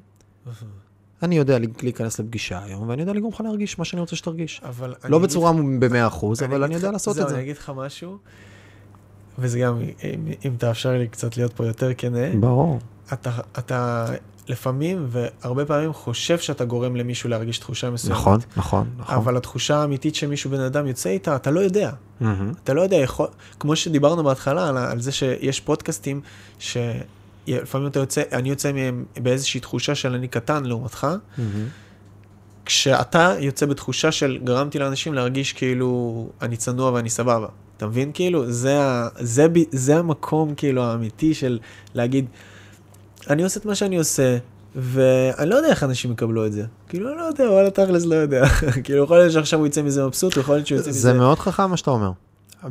אני יודע להיכנס לפגישה היום, ואני יודע לגרום לך להרגיש מה שאני רוצה שתרגיש. אבל לא בצורה לך- במאה אחוז, אבל אגיד אני יודע לעשות זהו, את זה. אני אגיד לך משהו, וזה גם, אם, תאפשר לי קצת להיות פה יותר כנה, ברור. אתה, אתה לפעמים והרבה פעמים חושב שאתה גורם למישהו להרגיש תחושה מסוימת. נכון, נכון, נכון. אבל התחושה האמיתית שמישהו בן אדם יוצא איתה, אתה לא יודע. מהמם. אתה לא יודע, יכול, כמו שדיברנו בהתחלה על, על זה שיש פודקאסטים, שלפעמים אתה יוצא, אני יוצא מהם באיזושהי תחושה של אני קטן לעומתך, מהמם. כשאתה יוצא בתחושה של גרמתי לאנשים להרגיש כאילו אני צנוע ואני סבבה. אתה מבין? כאילו, זה, ה, זה, ב- זה המקום כאילו האמיתי של להגיד, אני עושה את מה שאני עושה, ואני לא יודע איך אנשים יקבלו את זה. כאילו, אני לא יודע, וואלה תכלס לא יודע. כאילו, יכול להיות שעכשיו הוא יצא מזה מבסוט, יכול להיות שהוא יוצא מזה... זה מאוד חכם מה שאתה אומר.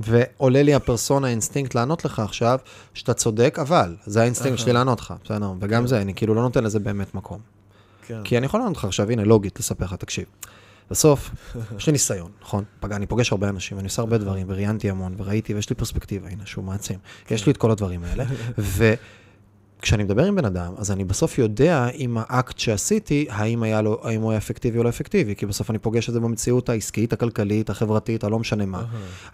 ועולה לי הפרסונה, האינסטינקט לענות לך עכשיו, שאתה צודק, אבל זה האינסטינקט שלי לענות לך, בסדר? וגם זה, אני כאילו לא נותן לזה באמת מקום. כן. כי אני יכול לענות לך עכשיו, הנה, לוגית, לספר לך, תקשיב. בסוף, יש לי ניסיון, נכון? פגע, אני פוגש הרבה אנשים, אני עושה הרבה דברים, וראיינתי המון, וראיתי, ויש לי פרספקטיבה, הנה, שהוא מעצים. יש לי את כל הדברים האלה, וכשאני מדבר עם בן אדם, אז אני בסוף יודע אם האקט שעשיתי, האם, היה לו, האם הוא היה אפקטיבי או לא אפקטיבי, כי בסוף אני פוגש את זה במציאות העסקית, הכלכלית, החברתית, הלא משנה מה.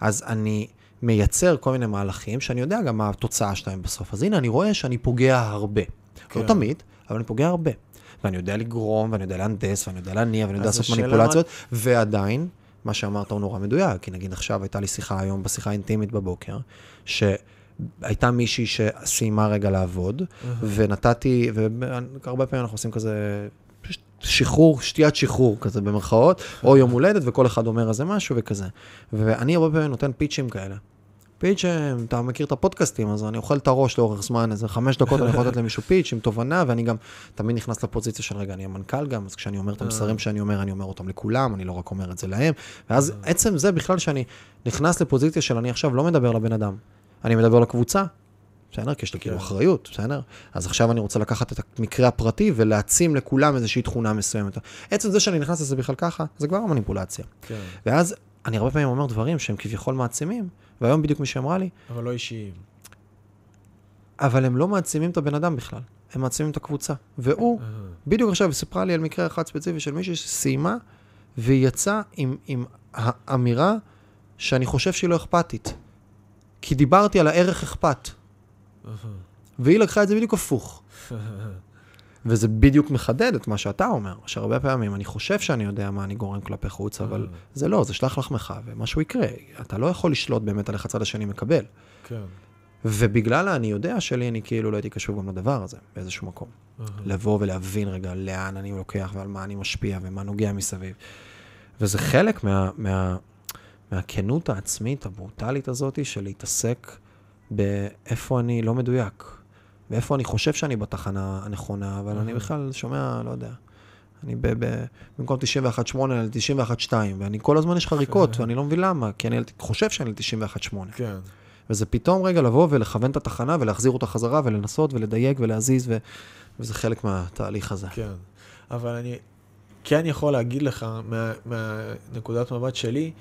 אז אני מייצר כל מיני מהלכים, שאני יודע גם מה התוצאה שלהם בסוף. אז הנה, אני רואה שאני פוגע הרבה. כן. לא תמיד, אבל אני פוגע הרבה. ואני יודע לגרום, ואני יודע להנדס, ואני יודע להניע, ואני יודע לעשות מניפולציות, ועדיין, מה שאמרת הוא נורא מדויק, כי נגיד עכשיו הייתה לי שיחה היום, בשיחה אינטימית בבוקר, שהייתה מישהי שסיימה רגע לעבוד, ונתתי, והרבה פעמים אנחנו עושים כזה... שחרור, שתיית שחרור כזה במרכאות, או יום הולדת, וכל אחד אומר איזה משהו וכזה. ואני הרבה פעמים נותן פיצ'ים כאלה. פיץ', אה, אתה מכיר את הפודקאסטים, אז אני אוכל את הראש לאורך זמן, איזה חמש דקות אני יכול לתת למישהו פיץ' עם תובנה, ואני גם תמיד נכנס לפוזיציה של רגע, אני המנכ"ל גם, אז כשאני אומר את המסרים שאני אומר, אני אומר אותם לכולם, אני לא רק אומר את זה להם, ואז עצם זה בכלל שאני נכנס לפוזיציה של אני עכשיו לא מדבר לבן אדם, אני מדבר לקבוצה, בסדר? כי יש לי כאילו כן. אחריות, בסדר? אז עכשיו אני רוצה לקחת את המקרה הפרטי ולהעצים לכולם איזושהי תכונה מסוימת. עצם זה שאני נכנס לזה בכלל ככה, זה כבר המניפולציה. כן. ואז אני הרבה פעמים אומר דברים שהם כביכול מעצימים, והיום בדיוק מישהי אמרה לי, אבל לא אישיים. אבל הם לא מעצימים את הבן אדם בכלל, הם מעצימים את הקבוצה. והוא, בדיוק עכשיו, סיפרה לי על מקרה אחד ספציפי של מישהי שסיימה, והיא יצאה עם, עם האמירה שאני חושב שהיא לא אכפתית. כי דיברתי על הערך אכפת, והיא לקחה את זה בדיוק הפוך. וזה בדיוק מחדד את מה שאתה אומר, שהרבה פעמים אני חושב שאני יודע מה אני גורם כלפי חוץ, אבל זה לא, זה שלח לחמך, ומשהו יקרה. אתה לא יכול לשלוט באמת על איך הצד השני מקבל. כן. ובגלל האני יודע שלי, אני כאילו לא הייתי קשוב גם לדבר הזה, באיזשהו מקום. לבוא ולהבין רגע לאן אני לוקח ועל מה אני משפיע ומה נוגע מסביב. וזה חלק מה, מה, מהכנות העצמית הברוטלית הזאת של להתעסק באיפה אני לא מדויק, ואיפה אני חושב שאני בתחנה הנכונה, אבל אני בכלל שומע, לא יודע, אני ב, ב, במקום 91.8 על 91.2, ואני כל הזמן יש חריקות, ואני לא מבין למה, כי אני חושב שאני על 91.8. כן. וזה פתאום רגע לבוא ולכוון את התחנה ולהחזיר אותה חזרה ולנסות ולדייק ולהזיז, ו... וזה חלק מהתהליך הזה. כן. אבל אני כן יכול להגיד לך, מה, מהנקודת מבט שלי,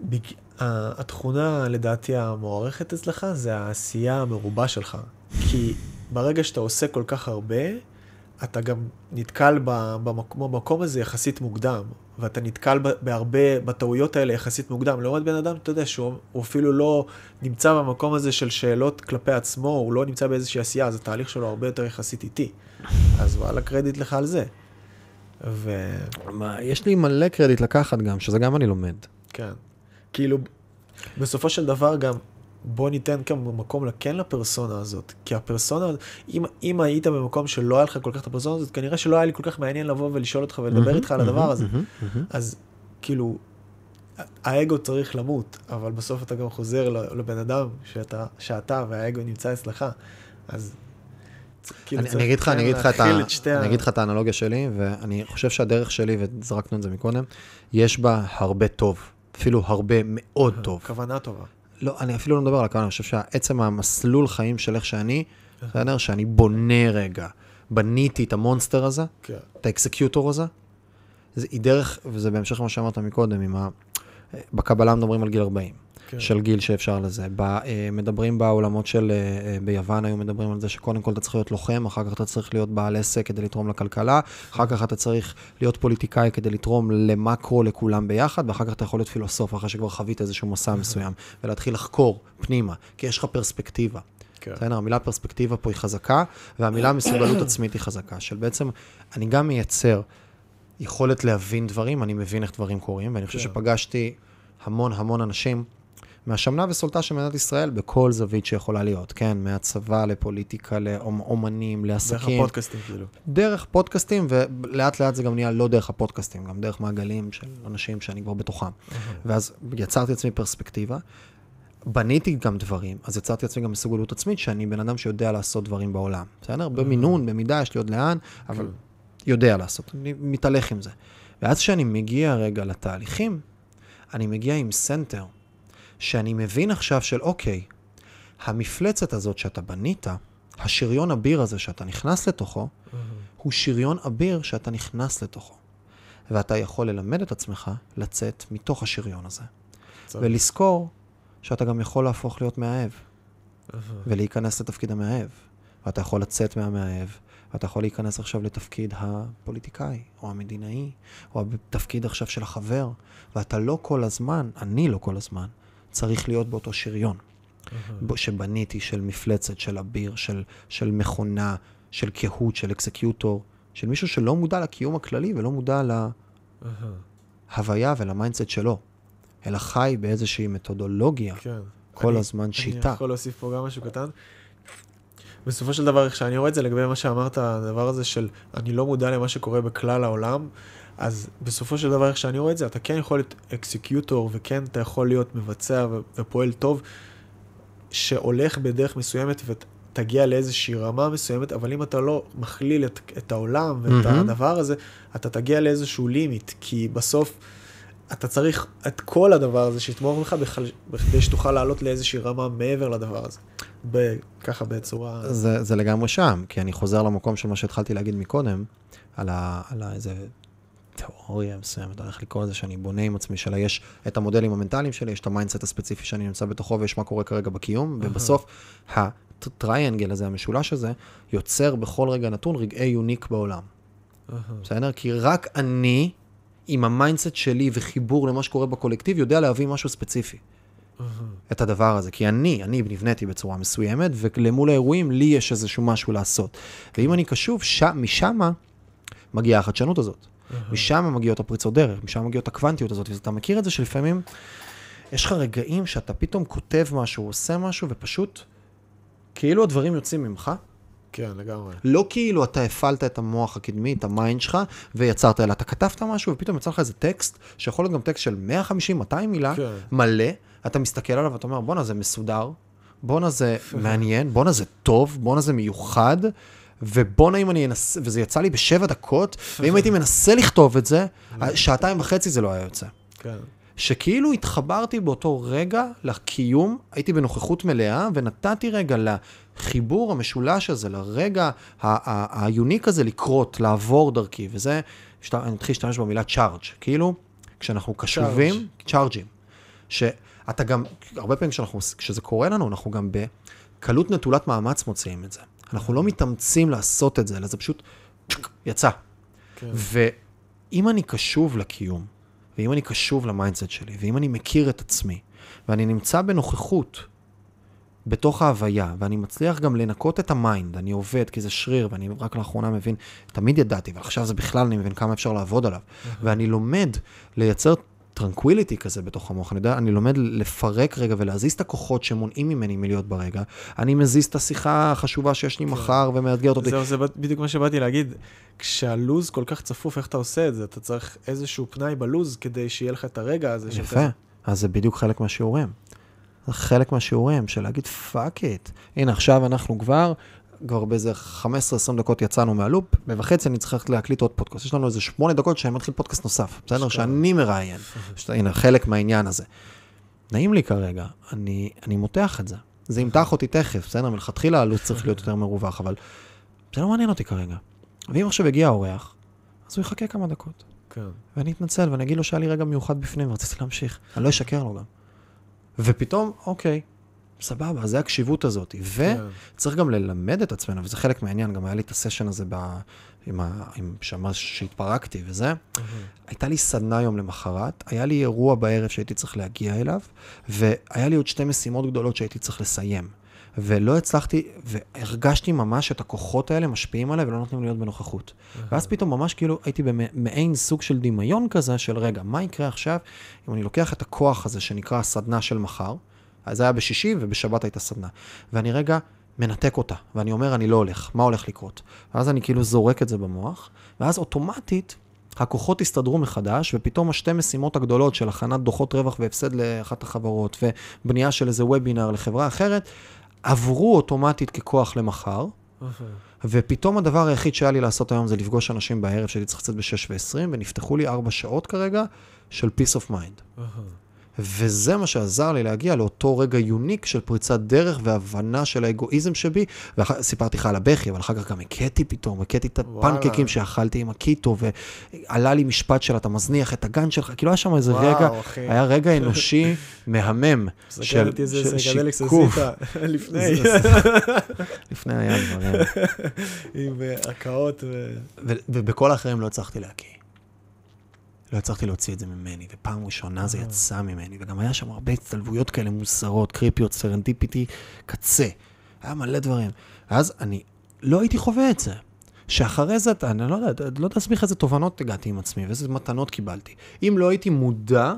בג... התכונה לדעתי המוערכת אצלך זה העשייה המרובה שלך. כי ברגע שאתה עושה כל כך הרבה, אתה גם נתקל במקום, במקום הזה יחסית מוקדם, ואתה נתקל בהרבה, בטעויות האלה יחסית מוקדם. לעומת בן אדם, אתה יודע שהוא הוא אפילו לא נמצא במקום הזה של שאלות כלפי עצמו, הוא לא נמצא באיזושהי עשייה, אז התהליך שלו הרבה יותר יחסית איטי. אז וואלה, קרדיט לך על זה. מה, יש לי מלא קרדיט לקחת גם, שזה גם אני לומד. כן. כאילו, בסופו של דבר גם, בוא ניתן כאן מקום כן לפרסונה הזאת. כי הפרסונה, אם, אם היית במקום שלא היה לך כל כך את הפרסונה הזאת, כנראה שלא היה לי כל כך מעניין לבוא ולשאול אותך ולדבר איתך על הדבר הזה. אז כאילו, האגו צריך למות, אבל בסוף אתה גם חוזר לבן אדם שאתה, שאתה והאגו נמצא אצלך. אז כאילו אני, אגיד לך, אני אגיד לך את, ה... אני אגיד לך את האנלוגיה שלי, ואני חושב שהדרך שלי, וזרקנו את זה מקודם, יש בה הרבה טוב, אפילו הרבה מאוד טוב. כוונה טובה. לא, אני אפילו לא מדבר על הכוונה, אני חושב שעצם המסלול חיים של איך שאני, בסדר? שאני בונה רגע, בניתי את המונסטר הזה, כן. את האקסקיוטור הזה, זה, היא דרך, וזה בהמשך למה שאמרת מקודם, ה... בקבלה מדברים על גיל 40, כן. של גיל שאפשר לזה. ב, אה, מדברים בעולמות של, אה, אה, ביוון היו מדברים על זה שקודם כל אתה צריך להיות לוחם, אחר כך אתה צריך להיות בעל עסק כדי לתרום לכלכלה, אחר כך אתה צריך להיות פוליטיקאי כדי לתרום למקרו לכולם ביחד, ואחר כך אתה יכול להיות פילוסוף, אחרי שכבר חווית איזשהו מסע מסוים, ולהתחיל לחקור פנימה, כי יש לך פרספקטיבה. כן. בסדר? המילה פרספקטיבה פה היא חזקה, והמילה מסוגלות עצמית היא חזקה, של בעצם, אני גם מייצר יכולת להבין דברים, אני מבין איך דברים קורים, ואני חושב כן. שפגשתי המון המון אנשים מהשמנה וסולטה של מדינת ישראל בכל זווית שיכולה להיות, כן? מהצבא לפוליטיקה, לאומנים, דרך לעסקים. הפודקאסטים, כאילו. דרך פודקאסטים, ולאט לאט זה גם נהיה לא דרך הפודקאסטים, גם דרך מעגלים של אנשים שאני כבר בתוכם. ואז יצרתי לעצמי פרספקטיבה, בניתי גם דברים, אז יצרתי לעצמי גם מסוגלות עצמית, שאני בן אדם שיודע לעשות דברים בעולם. בסדר? במינון, במידה, יש לי עוד לאן, אבל יודע לעשות, אני מתהלך עם זה. ואז כשאני מגיע רגע לתהליכים, אני מגיע עם center, שאני מבין עכשיו של אוקיי, המפלצת הזאת שאתה בנית, השריון אביר הזה שאתה נכנס לתוכו, הוא שריון אביר שאתה נכנס לתוכו. ואתה יכול ללמד את עצמך לצאת מתוך השריון הזה. צר. ולזכור שאתה גם יכול להפוך להיות מאהב, ולהיכנס לתפקיד המאהב. ואתה יכול לצאת מהמאהב, ואתה יכול להיכנס עכשיו לתפקיד הפוליטיקאי, או המדינאי, או בתפקיד עכשיו של החבר, ואתה לא כל הזמן, אני לא כל הזמן, צריך להיות באותו שריון. שבניתי, של מפלצת, של אביר, של, של מכונה, של קהות, של executor, של מישהו שלא מודע לקיום הכללי ולא מודע להוויה ול mindset שלו, אלא חי באיזושהי מתודולוגיה, כן. כל אני- הזמן שיטה. אני יכול להוסיף פה גם משהו קטן. בסופו של דבר, איך שאני רואה את זה לגבי מה שאמרת, הדבר הזה של אני לא מודע למה שקורה בכלל העולם, אז בסופו של דבר, איך שאני רואה את זה, אתה כן יכול להיות executor, וכן אתה יכול להיות מבצע ופועל טוב, שהולך בדרך מסוימת ותגיע לאיזושהי רמה מסוימת, אבל אם אתה לא מכליל את, את העולם ואת מהמם. הדבר הזה, אתה תגיע לאיזשהו limit, כי בסוף אתה צריך את כל הדבר הזה שיתמוך בך בכדי שתוכל לעלות לאיזושהי רמה מעבר לדבר הזה. ב- ככה בצורה... זה, זה לגמרי שם, כי אני חוזר למקום של מה שהתחלתי להגיד מקודם, על, ה, על ה, איזה תיאוריה מסוימת, אני הולך לקרוא לזה שאני בונה עם עצמי, שלה יש את המודלים המנטליים שלי, יש את ה mindset הספציפי שאני נמצא בתוכו, ויש מה קורה כרגע בקיום, ובסוף ה triangle הזה, המשולש הזה, יוצר בכל רגע נתון רגעי unique בעולם. בסדר? כי רק אני, עם ה mindset שלי וחיבור למה שקורה בקולקטיב, יודע להביא משהו ספציפי. את הדבר הזה, כי אני, אני נבניתי בצורה מסוימת, ולמול האירועים, לי יש איזשהו משהו לעשות. ואם אני קשוב, ש... משם מגיעה החדשנות הזאת. משם מגיעות הפריצות דרך, משם מגיעות הקוונטיות הזאת, ואתה מכיר את זה שלפעמים יש לך רגעים שאתה פתאום כותב משהו, עושה משהו, ופשוט כאילו הדברים יוצאים ממך, כן, לגמרי. לא כאילו אתה הפעלת את המוח הקדמי, את ה mind שלך, ויצרת, אלא אתה כתבת משהו, ופתאום יצא לך איזה טקסט, שיכול להיות גם טקסט של 150-200 מילה, כן. מלא, אתה מסתכל עליו ואתה אומר, בואנה, זה מסודר, בואנה, זה מעניין, בואנה, זה טוב, בואנה, זה מיוחד, ובואנה, אם אני אנסה, וזה יצא לי בשבע דקות, ואם הייתי מנסה לכתוב את זה, שעתיים וחצי זה לא היה יוצא. כן. שכאילו התחברתי באותו רגע לקיום, הייתי בנוכחות מלאה, ונתתי רגע לחיבור המשולש הזה, לרגע היוניק הזה לקרות, לעבור דרכי, וזה, שת- אני מתחיל להשתמש במילה צ'ארג', כאילו, כשאנחנו קשובים, צ'ארג'ים, שאתה גם, הרבה פעמים כשאנחנו, כשזה קורה לנו, אנחנו גם בקלות נטולת מאמץ מוציאים את זה. אנחנו לא מתאמצים לעשות את זה, אלא זה פשוט יצא. כן. ואם אני קשוב לקיום, ואם אני קשוב ל mindset שלי, ואם אני מכיר את עצמי, ואני נמצא בנוכחות בתוך ההוויה, ואני מצליח גם לנקות את ה mind, אני עובד כי זה שריר, ואני רק לאחרונה מבין, תמיד ידעתי, אבל עכשיו זה בכלל, אני מבין כמה אפשר לעבוד עליו. ואני לומד לייצר tranquility כזה בתוך המוח, אני יודע, אני לומד לפרק רגע ולהזיז את הכוחות שמונעים ממני מלהיות ברגע. אני מזיז את השיחה החשובה שיש לי מחר ומאתגרת אותי. זהו, זה בדיוק מה שבאתי להגיד. כשהלוז כל כך צפוף, איך אתה עושה את זה? אתה צריך איזשהו פנאי בלוז כדי שיהיה לך את הרגע הזה. של יפה. אז זה בדיוק חלק מהשיעורים. זה חלק מהשיעורים של להגיד fuck it. הנה עכשיו אנחנו כבר, כבר באיזה 15-20 דקות יצאנו מה loop, ובחצי אני צריך ללכת להקליט עוד פודקאסט. יש לנו איזה 8 דקות שאני מתחיל פודקאסט נוסף, בסדר? שאני מראיין. הנה, חלק מהעניין הזה. נעים לי כרגע, אני, אני מותח את זה. זה ימתח אותי תכף, בסדר? מלכתחילה הלו"ז צריך להיות יותר מרווח, אבל זה לא מעניין אותי כרגע. ואם עכשיו יגיע האורח, אז הוא יחכה כמה דקות. כן. ואני אתנצל ואני אגיד לו שהיה לי רגע מיוחד בפנים ורציתי להמשיך. אני לא אשקר לו גם. ופתאום, אוקיי, סבבה, זה הקשיבות הזאת. וצריך גם ללמד את עצמנו, וזה חלק מהעניין, גם היה לי את הסשן הזה ב... עם ה... עם... שממש שהתפרקתי וזה. הייתה לי סדנה יום למחרת, היה לי אירוע בערב שהייתי צריך להגיע אליו, והיה לי עוד שתי משימות גדולות שהייתי צריך לסיים. ולא הצלחתי, והרגשתי ממש את הכוחות האלה משפיעים עליי ולא נותנים להיות בנוכחות. ואז פתאום ממש כאילו הייתי במעין סוג של דמיון כזה של רגע, מה יקרה עכשיו אם אני לוקח את הכוח הזה שנקרא הסדנה של מחר, זה היה בשישי ובשבת הייתה סדנה, ואני רגע מנתק אותה, ואני אומר, אני לא הולך, מה הולך לקרות? ואז אני כאילו זורק את זה במוח, ואז אוטומטית הכוחות הסתדרו מחדש, ופתאום השתי משימות הגדולות של הכנת דוחות רווח והפסד לאחת החברות, ובנייה של איזה וובינר לחברה אחרת, עברו אוטומטית ככוח למחר, ופתאום הדבר היחיד שהיה לי לעשות היום זה לפגוש אנשים בערב שהייתי צריך לצאת ב-6 ו-20, ונפתחו לי 4 שעות כרגע של peace of mind. וזה מה שעזר לי להגיע לאותו רגע יוניק של פריצת דרך והבנה של האגואיזם שבי. וסיפרתי לך על הבכי, אבל אחר כך גם הכיתי פתאום, הכיתי את הפנקקים שאכלתי עם הקיטו, ועלה לי משפט של אתה מזניח את הגן שלך, כאילו היה שם איזה וואו, רגע, אחי. היה רגע אנושי מהמם. של, של שיקוף. לפני. לפני היה דברים. עם אה, הקאות. ובכל האחרים לא הצלחתי להקיא. לא הצלחתי להוציא את זה ממני, ופעם ראשונה זה יצא ממני, וגם היה שם הרבה הצטלבויות כאלה מוזרות, קריפיות, serendipity, קצה. היה מלא דברים. ואז אני לא הייתי חווה את זה. שאחרי זה, אני לא יודע, לא יודע להסביר איזה תובנות הגעתי עם עצמי, ואיזה מתנות קיבלתי. אם לא הייתי מודע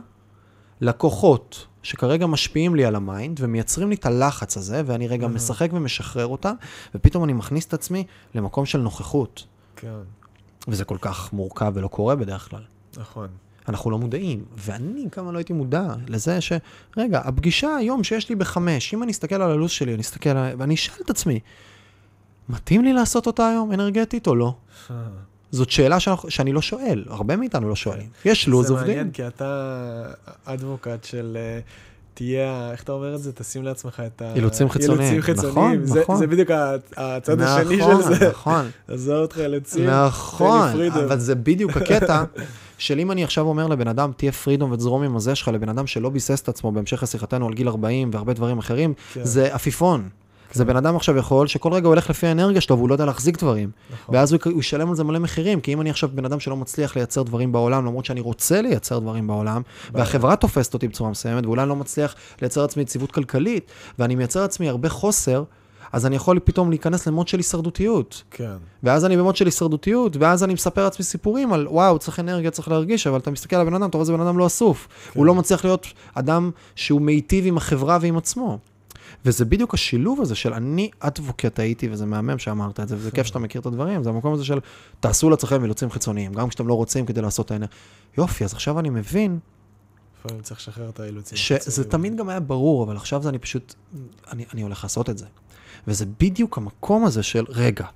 לכוחות שכרגע משפיעים לי על ה mind, ומייצרים לי את הלחץ הזה, ואני רגע משחק ומשחרר אותם, ופתאום אני מכניס את עצמי למקום של נוכחות. כן. וזה כל כך מורכב ולא קורה בדרך כלל. נכון. אנחנו לא מודעים, ואני כמה לא הייתי מודע לזה ש... רגע, הפגישה היום שיש לי בחמש, אם אני אסתכל על הלו"ז שלי, אני אסתכל על... ואני אשאל את עצמי, מתאים לי לעשות אותה היום אנרגטית או לא? זאת שאלה שאנחנו, שאני לא שואל, הרבה מאיתנו לא שואלים. יש לו"ז עובדים. זה מעניין, כי אתה אדבוקט של... אה, תהיה, איך אתה אומר את זה? תשים לעצמך את ה... אילוצים חיצוניים. אילוצים חיצוניים. נכון, זה, נכון. זה בדיוק הצד נכון, השני של זה. נכון, עזוב אותך אילוצים. נכון, אבל זה בדיוק הקטע של אם אני עכשיו אומר לבן אדם, תהיה פרידום ותזרום עם הזה שלך, לבן אדם שלא ביסס את עצמו בהמשך לשיחתנו על גיל 40 והרבה דברים אחרים, כן. זה עפיפון. כן. זה בן אדם עכשיו יכול, שכל רגע הוא הולך לפי האנרגיה שלו והוא לא יודע להחזיק דברים. נכון. ואז הוא, הוא ישלם על זה מלא מחירים, כי אם אני עכשיו בן אדם שלא מצליח לייצר דברים בעולם, למרות שאני רוצה לייצר דברים בעולם, בעיה. והחברה תופסת אותי בצורה מסוימת, ואולי אני לא מצליח לייצר לעצמי יציבות כלכלית, ואני מייצר לעצמי הרבה חוסר, אז אני יכול פתאום להיכנס למוד של הישרדותיות. כן. ואז אני במוד של הישרדותיות, ואז אני מספר לעצמי סיפורים על, וואו, צריך אנרגיה, צריך להרגיש, אבל אתה מסתכל על הבן אדם, אתה רואה איזה בן אדם לא אסוף. כן. הוא לא מצליח להיות אדם שהוא מיטיב עם החברה ועם עצמו. וזה בדיוק השילוב הזה של אני אדבוקט הייתי, וזה מהמם שאמרת את זה, וזה כיף שאתה מכיר את הדברים, זה המקום הזה של תעשו לעצמכם אילוצים חיצוניים, גם כשאתם לא רוצים כדי לעשות את העניין. יופי, אז עכשיו אני מבין... לפעמים צריך לשחרר את האילוצים. שזה תמיד גם היה ברור, אבל עכשיו זה אני פשוט, אני, אני הולך לעשות את זה. וזה בדיוק המקום הזה של, רגע,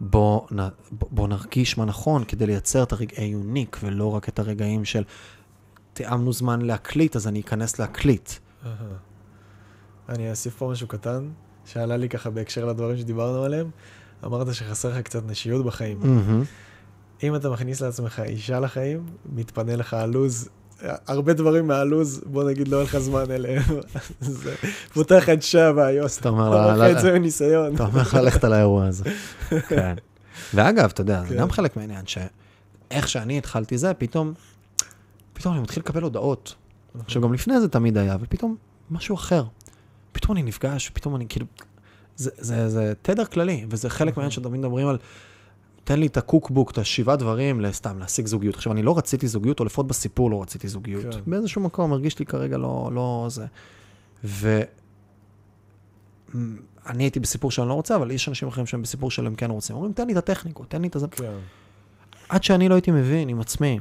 בוא, נ, בוא נרגיש מה נכון כדי לייצר את הרגעי יוניק, ולא רק את הרגעים של תיאמנו זמן להקליט, אז אני אכנס להקליט. אני אוסיף פה משהו קטן, שעלה לי ככה בהקשר לדברים שדיברנו עליהם. אמרת שחסר לך קצת נשיות בחיים. Mm-hmm. אם אתה מכניס לעצמך אישה לחיים, מתפנה לך הלו"ז הרבה דברים מהלו"ז, בוא נגיד, לא היה לך זמן אליהם. זה פותח את שבה, יוס, אתה אומר לך את זה מניסיון. אתה אומר לך ללכת על האירוע הזה. כן. ואגב, אתה יודע, זה כן. גם חלק מהעניין, שאיך שאני התחלתי זה, פתאום, פתאום אני מתחיל לקבל הודעות. עכשיו, גם לפני זה תמיד היה, ופתאום משהו אחר. פתאום אני נפגש, פתאום אני כאילו... זה תדר כללי, וזה חלק מהעניין שתמיד מדברים על... תן לי את הקוקבוק, את השבעה דברים, לסתם, להשיג זוגיות. עכשיו, אני לא רציתי זוגיות, או לפחות בסיפור לא רציתי זוגיות. כן. באיזשהו מקום הרגיש לי כרגע לא, לא זה. ואני הייתי בסיפור שאני לא רוצה, אבל יש אנשים אחרים שהם בסיפור שלהם כן רוצים. אומרים, תן לי את הטכניקות, תן לי את הזה. כן. עד שאני לא הייתי מבין עם עצמי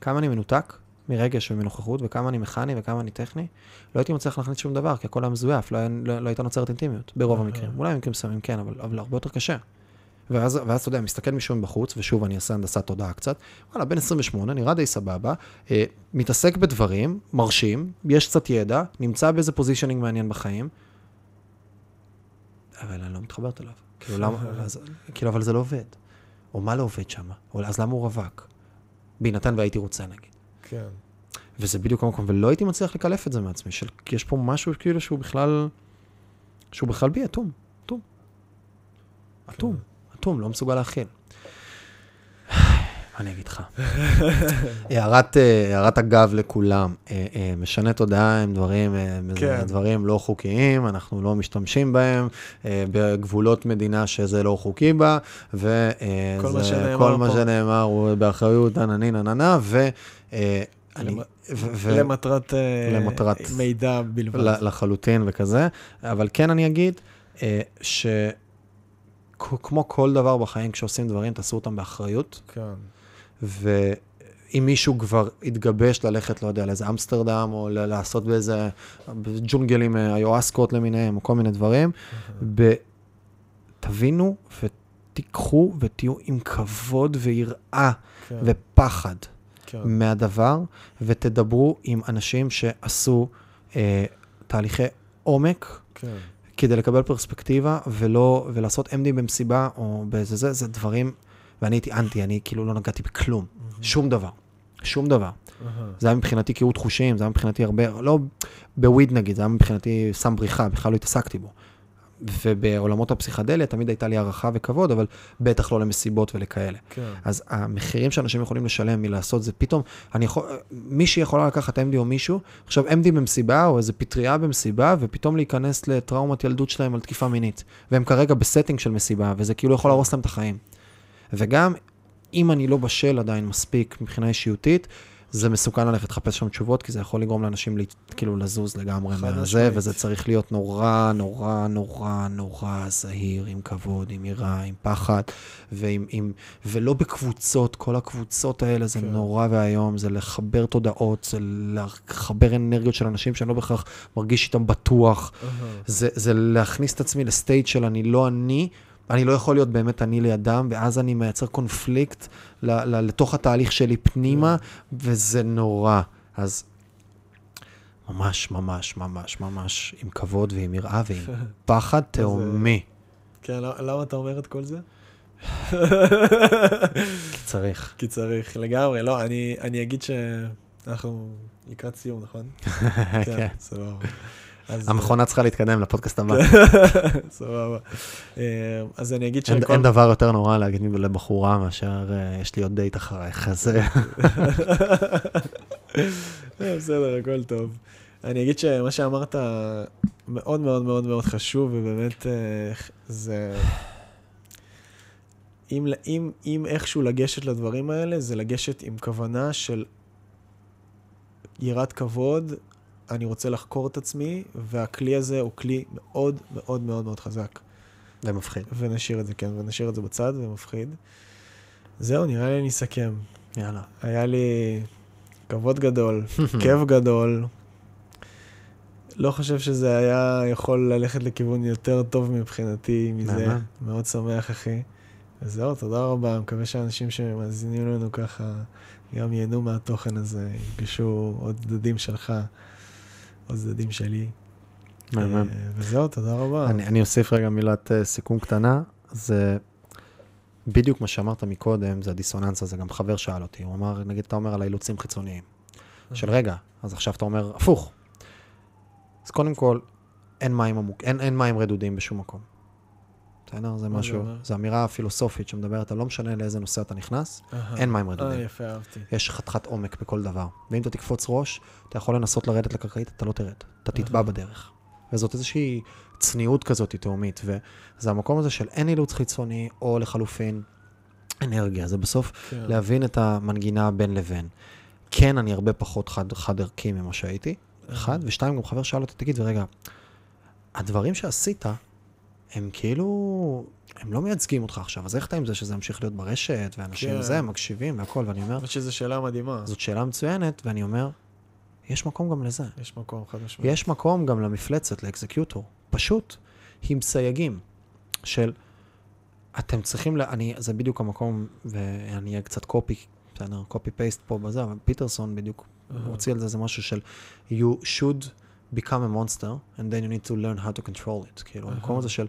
כמה אני מנותק מרגש ומנוכחות, וכמה אני מכני וכמה אני טכני, לא הייתי מצליח להכניס שום דבר, כי הכל היה מזויף, לא, לא, לא הייתה נוצרת אינטימיות, ברוב המקרים. אולי במקרים מסוימים כן, אבל, אבל הרבה יותר קשה. ואז, ואז אתה יודע, מסתכל מישהו מבחוץ, ושוב אני אעשה הנדסת תודעה קצת, וואלה, בן 28, נראה די סבבה, אה, מתעסק בדברים, מרשים, יש קצת ידע, נמצא באיזה פוזישנינג מעניין בחיים, אבל אני לא מתחברת אליו. כאילו, למה, אז, כאילו, אבל זה לא עובד. או מה לא עובד שם? אז למה הוא רווק? בהינתן והייתי רוצה, נגיד. כן. וזה בדיוק המקום, ולא הייתי מצליח לקלף את זה מעצמי, של, כי יש פה משהו כאילו שהוא בכלל, שהוא בכלל בי אטום, אטום. אטום. אטום, לא מסוגל להכיל. אני אגיד לך. הערת, אה, הערת אגב לכולם, אה, אה, משנה תודעה הם דברים, כן. דברים לא חוקיים, אנחנו לא משתמשים בהם, בגבולות מדינה שזה לא חוקי בה, וזה כל מה שנאמר מה הוא באחריות ננני נננה, ו... אני- למ- ו- ו- למטרת למטרת- מידע בלבד. לחלוטין וכזה, אבל כן אני אגיד אה, שכמו כל דבר בחיים, כשעושים דברים, תעשו אותם באחריות. כן. ואם מישהו כבר התגבש ללכת, לא יודע, לאיזה אמסטרדם, או לעשות באיזה ג'ונגלים, אה, איואסקות למיניהם, או כל מיני דברים, ב... תבינו ותיקחו ותהיו עם כבוד ויראה כן. ופחד כן. מהדבר, ותדברו עם אנשים שעשו אה, תהליכי עומק. כן. כדי לקבל פרספקטיבה, ולא, ולעשות MD במסיבה, או באיזה זה, זה דברים, ואני הייתי אנטי, אני כאילו לא נגעתי בכלום, שום דבר, שום דבר. אהה. זה היה מבחינתי קהות חושים, זה היה מבחינתי הרבה, לא בוויד נגיד, זה היה מבחינתי סם בריחה, בכלל לא התעסקתי בו. ובעולמות הפסיכדליה תמיד הייתה לי הערכה וכבוד, אבל בטח לא למסיבות ולכאלה. כן. אז המחירים שאנשים יכולים לשלם מלעשות זה פתאום, אני יכול, מישהי יכולה לקחת MD או מישהו, עכשיו MD במסיבה או איזה פטריה במסיבה, ופתאום להיכנס לטראומת ילדות שלהם על תקיפה מינית. והם כרגע ב setting של מסיבה, וזה כאילו יכול להרוס להם את החיים. וגם, אם אני לא בשל עדיין מספיק מבחינה אישיותית, זה מסוכן ללכת לחפש שם תשובות, כי זה יכול לגרום לאנשים לה, כאילו לזוז לגמרי מהזה. וזה צריך להיות נורא, נורא, נורא, נורא זהיר, עם כבוד, עם יראה, עם פחד, ועם, עם, ולא בקבוצות, כל הקבוצות האלה זה כן. נורא ואיום, זה לחבר תודעות, זה לחבר אנרגיות של אנשים שאני לא בהכרח מרגיש איתם בטוח, אהה. זה, זה להכניס את עצמי לסטייט של אני לא אני, אני לא יכול להיות באמת אני לידם, ואז אני מייצר קונפליקט לתוך התהליך שלי פנימה, וזה נורא. אז ממש, ממש, ממש, ממש, עם כבוד ועם יראה ועם פחד תהומי. כן, למה- למה אתה אומר את כל זה? כי צריך. כי צריך, לגמרי. לא, אני אני אגיד שאנחנו לקראת סיום, נכון? כן. סבבה. המכונה צריכה להתקדם לפודקאסט הבא. סבבה. אה, אז אני אגיד שכל... אין דבר יותר נורא להגיד לבחורה מאשר אה, יש לי עוד דייט אחרייך, אז אה, בסדר, הכל טוב. אני אגיד שמה שאמרת מאוד מאוד מאוד מאוד חשוב, ובאמת זה... אם, אם, אם איכשהו לגשת לדברים האלה, זה לגשת עם כוונה של יראת כבוד, אני רוצה לחקור את עצמי, והכלי הזה הוא כלי מאוד מאוד מאוד מאוד חזק. זה מפחיד. ונשאיר את זה, כן, ונשאיר את זה בצד, זה מפחיד. זהו, נראה לי אני אסכם. יאללה. היה לי כבוד גדול, כיף גדול. לא חושב שזה היה יכול ללכת לכיוון יותר טוב מבחינתי מזה. מאוד שמח, אחי. וזהו, תודה רבה. מקווה שאנשים שמאזינים לנו ככה גם ייהנו מהתוכן הזה, יפגשו עוד צדדים שלך, עוד צדדים שלי. מהמם. אה, וזהו, תודה רבה. אני, אני אוסיף רגע מילת uh, סיכום קטנה, זה בדיוק מה שאמרת מקודם, זה הדיסוננס הזה, גם חבר שאל אותי, הוא אמר, נגיד אתה אומר על האילוצים חיצוניים, של רגע, אז עכשיו אתה אומר, הפוך. אז קודם כל, אין מים, עמוק, אין, אין מים רדודים בשום מקום. בסדר? זה משהו? זו אמירה פילוסופית שמדברת על לא משנה לאיזה נושא אתה נכנס. אין מים אה, רדודים. יפה, אהבתי. יש חתיכת עומק בכל דבר. ואם אתה תקפוץ ראש, אתה יכול לנסות לרדת לקרקעית, אתה לא תרד. אתה תטבע בדרך. וזאת איזושהי צניעות כזאת תהומית, וזה המקום הזה של אין אילוץ חיצוני, או לחלופין, אנרגיה. זה בסוף כן. להבין את המנגינה בין לבין. כן, אני הרבה פחות חד, חד ערכי ממה שהייתי, אחד, ושתיים, גם חבר שאל אותי, תגיד, ורגע, הדברים שעשית, הם כאילו, הם לא מייצגים אותך עכשיו, אז איך אתה עם זה שזה ימשיך להיות ברשת, ואנשים כן. זה, מקשיבים והכל, ואני אומר, האמת שזו שאלה מדהימה. זאת שאלה מצוינת, ואני אומר, יש מקום גם לזה. יש מקום, חד משמעית. יש מקום גם למפלצת, לאקזקיוטור. פשוט עם סייגים של, אתם צריכים, ל... אני, זה בדיוק המקום, ואני אהיה קצת קופי, בסדר, קופי פייסט פה בזה, אבל פיטרסון בדיוק. הוציא על זה, זה משהו של, you should become a monster, and then you need to learn how to control it. כאילו. המקום הזה של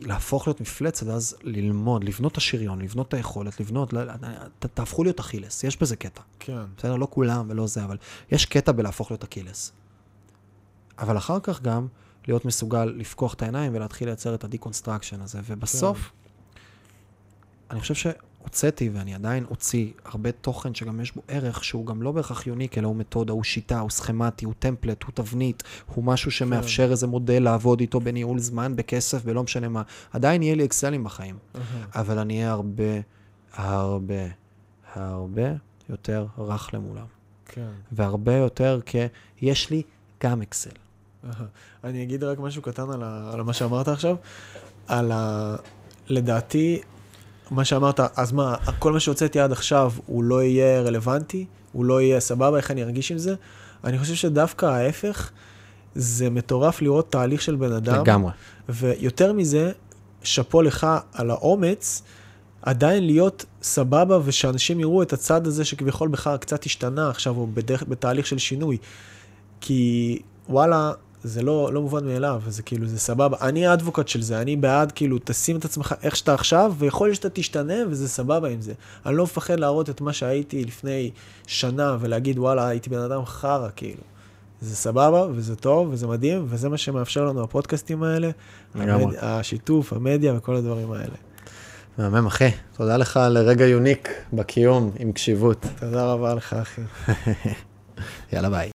להפוך להיות מפלצת, ואז ללמוד, לבנות את השריון, לבנות את היכולת, לבנות, ת, תהפכו להיות אכילס, יש בזה קטע. כן. בסדר, לא כולם ולא זה, אבל יש קטע בלהפוך להיות אכילס. אבל אחר כך גם להיות מסוגל לפקוח את העיניים ולהתחיל לייצר את ה deconstruction הזה, ובסוף, אני חושב הוצאתי, ואני עדיין אוציא הרבה תוכן שגם יש בו ערך, שהוא גם לא בהכרח unique, אלא הוא מתודה, הוא שיטה, הוא סכמטי, הוא template, הוא תבנית, הוא משהו שמאפשר איזה מודל לעבוד איתו בניהול זמן, בכסף, בלא משנה מה. עדיין יהיה לי אקסלים בחיים, אבל אני אהיה הרבה, הרבה, הרבה יותר רך למולם. כן. והרבה יותר כי יש לי גם אקסל. אני אגיד רק משהו קטן על, ה, על מה שאמרת עכשיו. על ה... לדעתי, מה שאמרת, אז מה, כל מה שהוצאתי עד עכשיו הוא לא יהיה רלוונטי? הוא לא יהיה סבבה? איך אני ארגיש עם זה? אני חושב שדווקא ההפך, זה מטורף לראות תהליך של בן אדם. לגמרי. ויותר מזה, שאפו לך על האומץ, עדיין להיות סבבה ושאנשים יראו את הצד הזה שכביכול בך קצת השתנה עכשיו, או בדרך, בתהליך של שינוי. כי וואלה, זה לא, לא מובן מאליו, זה כאילו, זה סבבה. אני האדבוקט של זה, אני בעד, כאילו, תשים את עצמך איך שאתה עכשיו, ויכול להיות שאתה תשתנה, וזה סבבה עם זה. אני לא מפחד להראות את מה שהייתי לפני שנה, ולהגיד, וואלה, הייתי בן אדם חרא, כאילו. זה סבבה, וזה טוב, וזה מדהים, וזה מה שמאפשר לנו הפודקאסטים האלה. המד... השיתוף, המדיה וכל הדברים האלה. מהמם, אחי. תודה לך על רגע יוניק בקיום עם קשיבות. תודה רבה לך, אחי. יאללה, ביי.